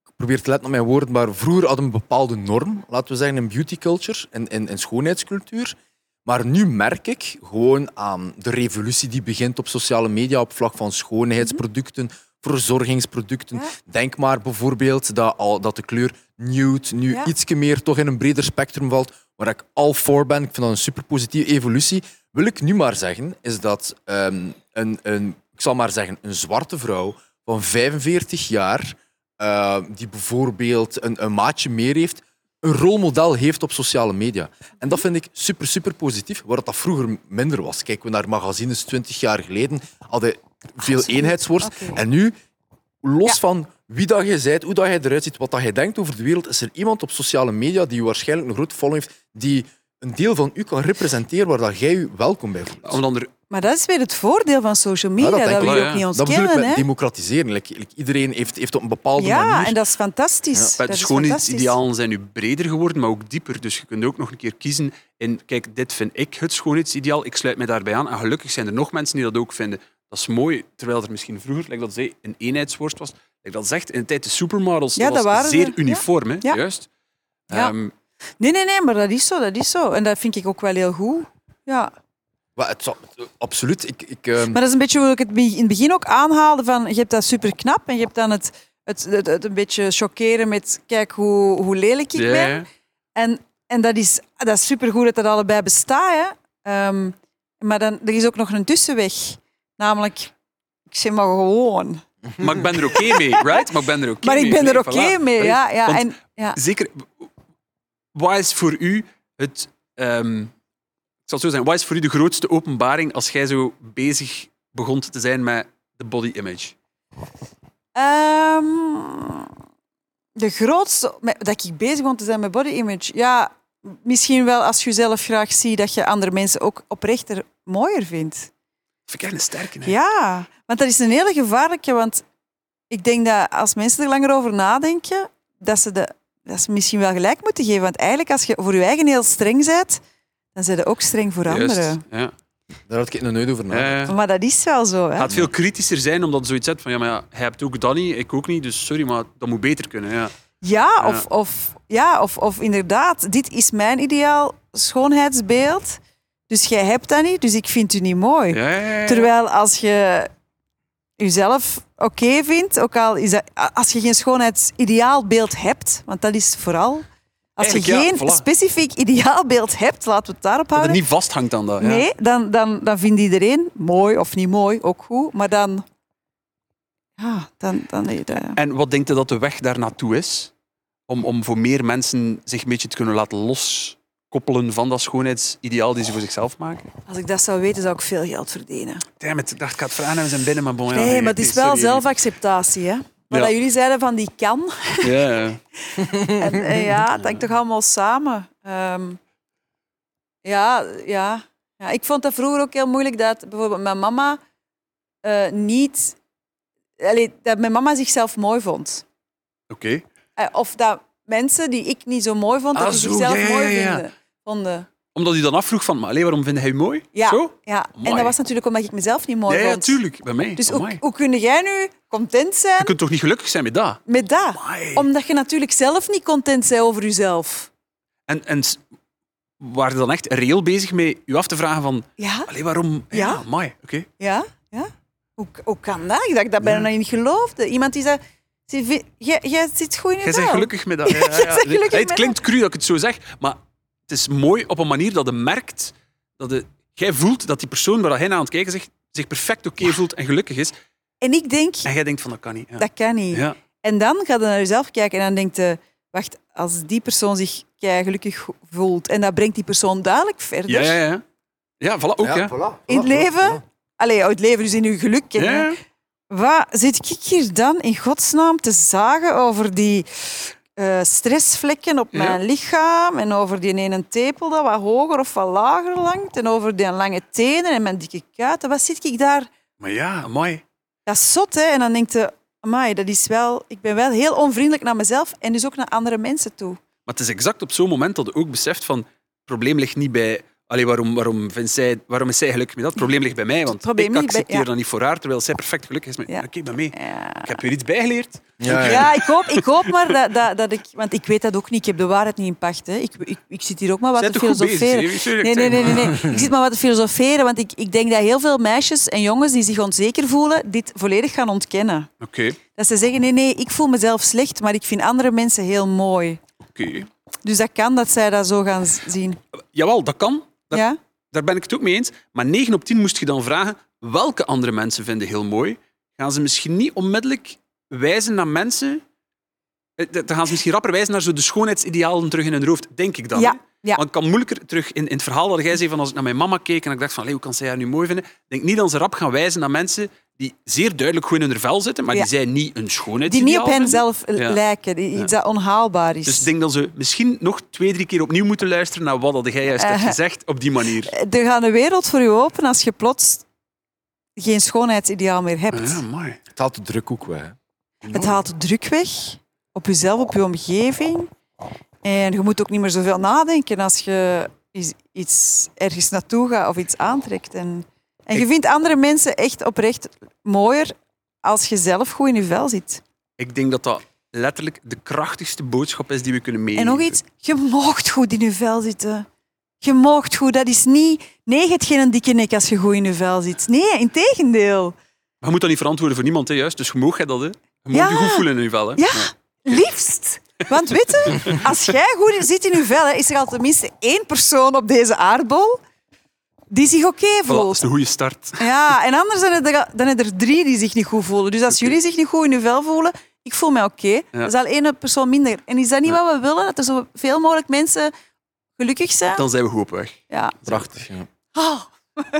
ik probeer te letten op mijn woorden, maar vroeger hadden we een bepaalde norm, laten we zeggen, in beauty culture en in, in schoonheidscultuur. Maar nu merk ik gewoon aan de revolutie die begint op sociale media op vlak van schoonheidsproducten, verzorgingsproducten. Ja. Denk maar bijvoorbeeld dat, al, dat de kleur nude nu Ja. iets meer toch in een breder spectrum valt, waar ik al voor ben. Ik vind dat een super positieve evolutie. Wil ik nu maar zeggen, is dat ehm, een, een, ik zal maar zeggen, een zwarte vrouw van 45 jaar, eh, die bijvoorbeeld een, een maatje meer heeft, een rolmodel heeft op sociale media. En dat vind ik super, super positief, waar dat vroeger minder was. Kijken we naar magazines 20 jaar geleden, hadden veel eenheidsworst. Oké. En nu, los Ja. van wie dat je bent, hoe dat je eruit ziet, wat dat je denkt over de wereld, is er iemand op sociale media die waarschijnlijk een grote following heeft, die een deel van u kan representeren waar dat jij je welkom bij voelt. Maar dat is weer het voordeel van social media, Ja, dat dat, je wel, ook ja. niet Dat bedoel ik ontkennen. met hè? democratiseren. Like, like, iedereen heeft, heeft op een bepaalde Ja, manier... en dat is fantastisch. Ja, dat is schoonheidsidealen zijn nu breder geworden, maar ook dieper. Dus je kunt ook nog een keer kiezen. En kijk, dit vind ik het schoonheidsideaal. Ik sluit mij daarbij aan. En gelukkig zijn er nog mensen die dat ook vinden. Dat is mooi, terwijl er misschien vroeger, like dat zei, een eenheidsworst was. Like dat zegt, in de tijd de supermodels, Ja, dat dat was zeer er, uniform. Juist. Ja. Ehm, Nee, nee, nee, maar dat is zo, dat is zo. En dat vind ik ook wel heel goed. Ja. Maar het absoluut. Ik, ik, ehm, Maar dat is een beetje hoe ik het in het begin ook aanhaalde. Van, je hebt dat super knap en je hebt dan het, het, het, het een beetje chockeren met kijk hoe, hoe lelijk ik ben. En, en dat is, dat is supergoed dat dat allebei bestaat. Hè. Ehm, maar dan, er is ook nog een tussenweg. Namelijk, ik zeg maar gewoon. Maar ik ben er oké mee, right? Maar ik ben er oké maar mee. ik ben er oké voilà. mee. Ja, ja. Want En, ja. Zeker. Wat is voor u het... ehm, ik zal zo zijn. Wat is voor u de grootste openbaring als jij zo bezig begon te zijn met de body image? Ehm, de grootste... Dat ik bezig ben te zijn met body image. Ja, misschien wel als je jezelf graag ziet dat je andere mensen ook oprechter mooier vindt. Vind ik echt een sterke. hè. Ja, want dat is een hele gevaarlijke. Want ik denk dat als mensen er langer over nadenken, dat ze, de, dat ze misschien wel gelijk moeten geven. Want eigenlijk, als je voor je eigen heel streng bent, dan zijn ze ook streng voor Juist, anderen. Ja. daar had ik nog nooit over nagedacht. Maar dat is wel zo. Hè? Het gaat veel kritischer zijn omdat je zoiets hebt van ja, maar ja, hij hebt ook dat niet, ik ook niet, dus sorry, maar dat moet beter kunnen. Ja. Ja, of, Of, ja of, of inderdaad, dit is mijn ideaal schoonheidsbeeld. Dus jij hebt dat niet, dus ik vind u niet mooi. Ja, ja, ja. Terwijl als je jezelf oké vindt, ook al is dat, als je geen schoonheidsideaalbeeld hebt, want dat is vooral. Als je geen voilà. specifiek ideaalbeeld hebt, laten we het daarop Dat het houden. niet vasthangt aan dat. Ja. Nee, dan, dan, dan vindt iedereen mooi of niet mooi, ook goed. Maar dan. Ja, dan. dan nee, dat- En wat denkt u dat de weg daar naartoe is? Om, om voor meer mensen zich een beetje te kunnen laten loskoppelen van dat schoonheidsideaal die ze voor zichzelf maken? Als ik dat zou weten, zou ik veel geld verdienen. Damn it, ik dacht, ik ga het vragen en we zijn binnen, maar bon, ja, nee, maar het is nee, wel sorry. zelfacceptatie. Hè? Ja. dat jullie zeiden van die kan. Ja, ja. En, en ja, het hangt toch allemaal samen. Ehm, ja, ja, ja, ik vond dat vroeger ook heel moeilijk dat bijvoorbeeld mijn mama eh, niet... Allee, dat mijn mama zichzelf mooi vond. Oké. Eh, of dat mensen die ik niet zo mooi vond, Ah, dat die zo, zichzelf ja, ja, mooi ja, Omdat hij dan afvroeg van, maar allee, waarom vind hij mooi? Ja, Zo? ja. en dat was natuurlijk omdat ik mezelf niet mooi Ja, ja, vond. tuurlijk, bij mij. Dus hoe, hoe kun jij nu content zijn Je kunt toch niet gelukkig zijn met dat? met dat? Amai. Omdat je natuurlijk zelf niet content bent over jezelf. En, en waren je dan echt reëel bezig met je af te vragen van, Ja, allee, waarom? Ja. Ja, mooi, oké. ja, ja. Hoe, hoe kan dat? Ik dacht dat bijna niet geloofde. Iemand die zei, "Zie, vi- jij, zit goed in je Jij bent vel." gelukkig met dat. Ja, ja, het klinkt cru dat ik het zo zeg, maar het is mooi op een manier dat je merkt dat je, jij voelt dat die persoon waar hij naar aan het kijken zegt, zich perfect oké voelt en gelukkig is. En ik denk, En jij denkt van, dat kan niet. Ja. dat kan niet. Ja. En dan ga je naar jezelf kijken en dan denkt je, wacht, als die persoon zich kei gelukkig voelt en dat brengt die persoon duidelijk verder Ja, ja, ja. Ja, voilà, ook, ja. voilà, in het leven, voilà. allee, uit het leven, dus in uw geluk. ja. Wat zit ik hier dan in godsnaam te zagen over die eh, stressvlekken op Ja. mijn lichaam en over die ene tepel dat wat hoger of wat lager langt en over die lange tenen en mijn dikke kuiten? Wat zit ik daar? Maar ja, mooi. Dat is zot, hè? En dan denk je, amai, dat is wel... Ik ben wel heel onvriendelijk naar mezelf en dus ook naar andere mensen toe. Maar het is exact op zo'n moment dat je ook beseft van, het probleem ligt niet bij... Allee, waarom, waarom, vindt zij, waarom is zij gelukkig met dat? Het probleem ligt bij mij, want ik bij- accepteer ja. dat niet voor haar, terwijl zij perfect gelukkig is. met Ja. Oké, ik ben mee. Ja. Ik heb weer iets bijgeleerd. Ja, ja. Ja, ik hoop, ik hoop maar dat, dat, dat ik... Want ik weet dat ook niet. Ik heb de waarheid niet in pacht. Hè. Ik, ik, ik zit hier ook maar wat Zij te bezig, filosoferen. Nee, nee, nee, nee, maar. nee. Ik zit maar wat te filosoferen, want ik, ik denk dat heel veel meisjes en jongens die zich onzeker voelen, dit volledig gaan ontkennen. Oké, Dat ze zeggen, nee, nee, ik voel mezelf slecht, maar ik vind andere mensen heel mooi. oké. Dus dat kan dat zij dat zo gaan zien. Jawel, dat kan. Dat, Ja? Daar ben ik het ook mee eens. Maar 9 op 10 moest je dan vragen welke andere mensen vinden heel mooi. Gaan ze misschien niet onmiddellijk wijzen naar mensen. eh, Dan gaan ze misschien rapper wijzen naar zo de schoonheidsidealen terug in hun hoofd, denk ik dan. Ja? Ja. Want ik kan moeilijker terug in, in het verhaal dat jij zei van als ik naar mijn mama keek en ik dacht van hoe kan zij haar nu mooi vinden? Ik denk niet dat ze rap gaan wijzen naar mensen die zeer duidelijk goed in hun vel zitten, maar Ja. die zij niet een Die schoonheidsideaal niet op hen vinden. zelf eh, Ja. lijken, die- iets dat onhaalbaar is. Dus ik denk dat ze misschien nog twee, drie keer opnieuw moeten luisteren naar wat dat jij juist hebt Eh. gezegd op die manier. Er gaat een wereld voor je open als je plots geen schoonheidsideaal meer hebt. Ah, Ja, mooi. Het haalt de druk ook weg. hè. Het haalt de druk weg op jezelf, op je omgeving. En je moet ook niet meer zoveel nadenken als je iets ergens naartoe gaat of iets aantrekt. En, en je Ik- vindt andere mensen echt oprecht mooier als je zelf goed in je vel zit. Ik denk dat dat letterlijk de krachtigste boodschap is die we kunnen meegeven. En nog iets, je moogt goed in je vel zitten. Je moogt goed. Dat is niet... Nee, je hebt geen dikke nek als je goed in je vel zit. Nee, in tegendeel. Maar je moet dat niet verantwoorden voor niemand, hè, juist. Dus je mag jij dat, hè. Je moet Ja. je goed voelen in je vel, hè. Ja, liefst. Want weet je, als jij goed zit in je vel, hè, is er al tenminste één persoon op deze aardbol die zich oké Voilà, dat voelt. is een goede start. Ja, en anders zijn er, dan zijn er drie die zich niet goed voelen. Dus als jullie zich niet goed in je vel voelen, ik voel mij oké. Dat is al één persoon minder. En is dat niet wat we willen? Dat er zoveel mogelijk mensen gelukkig zijn? Dan zijn we goed op weg. Ja. Prachtig. Ja. Oh,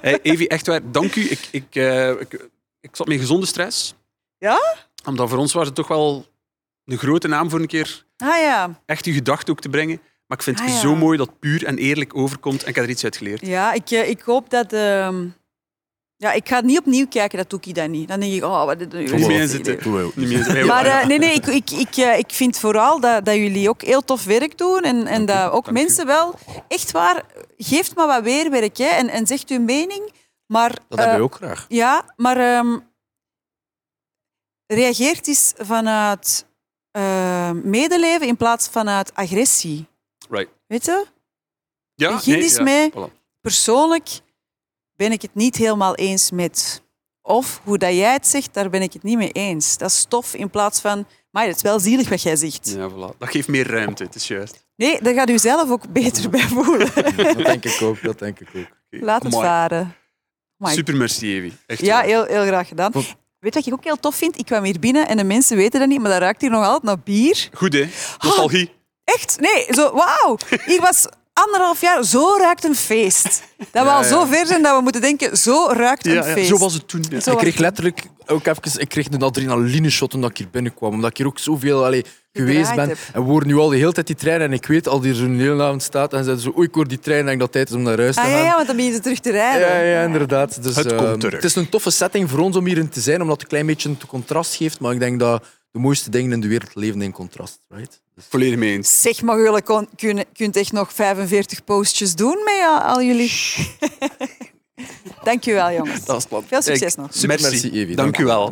Hey, Evi, echt waar, dank u. Ik, ik, eh, ik, ik zat met gezonde stress. Ja? Omdat voor ons was het toch wel een grote naam voor een keer Ah ja. echt uw gedachten ook te brengen. Maar ik vind het Ah, ja. zo mooi dat het puur en eerlijk overkomt en ik heb er iets uit geleerd. Ja, ik, eh, ik hoop dat... ehm, Ja, ik ga het niet opnieuw kijken, dat doe ik dan niet. Dan denk ik, oh, wat is dit? Niet meer zitten. Maar eh, nee, nee, ik, ik, ik, eh, ik vind vooral dat, dat jullie ook heel tof werk doen. En, en dat ook dank u. mensen wel... Echt waar, geeft maar wat weerwerk hè, en, en zegt uw mening. Maar, Dat hebben wij ook graag. Ja, maar ehm, reageert eens vanuit eh, medeleven in plaats vanuit agressie. Right. Weet je? Ja, Begin eens mee. Voilà. Persoonlijk ben ik het niet helemaal eens met. Of hoe dat jij het zegt, daar ben ik het niet mee eens. Dat is stof in plaats van... Maar het is wel zielig wat jij zegt. Ja, voilà. Dat geeft meer ruimte, het is juist. Nee, daar gaat u zelf ook beter bij voelen. Dat denk ik ook. Dat denk ik ook. Laat het amai. varen. Amai. Super merci, Evi. Echt Ja, heel, heel graag gedaan. Weet je wat ik ook heel tof vind? Ik kwam hier binnen en de mensen weten dat niet, maar dat ruikt hier nog altijd naar bier. Goed, hè? Nostalgie. Echt? Nee, zo, wauw. Hier was anderhalf jaar, zo ruikt een feest. Dat we Ja, al ja. zo ver zijn dat we moeten denken, zo ruikt een feest. zo was het toen. Zo Ik kreeg letterlijk ook even ik kreeg een adrenaline shot toen ik hier binnenkwam. Omdat ik hier ook zoveel allee, geweest ben. heb. En we horen nu al de hele tijd die trein. En ik weet al die zo'n hele avond staat. En ze zo, oei, ik hoor die trein. En ik dat het tijd is om naar huis te Ah gaan. ja, ja, want dan beginnen ze terug te rijden. Ja, ja, inderdaad. Dus, Het komt ehm, terug. Het is een toffe setting voor ons om hierin te zijn, omdat het een klein beetje een contrast geeft. Maar ik denk dat de mooiste dingen in de wereld leven in contrast. Right? Dus Volledig mee eens. Zeg maar, jullie kon- kunnen, kunt echt nog 45 postjes doen met al, al jullie. Dank je wel, jongens. Dat is het plan. Veel succes nog. super, Merci. merci, Evi. Dank u wel.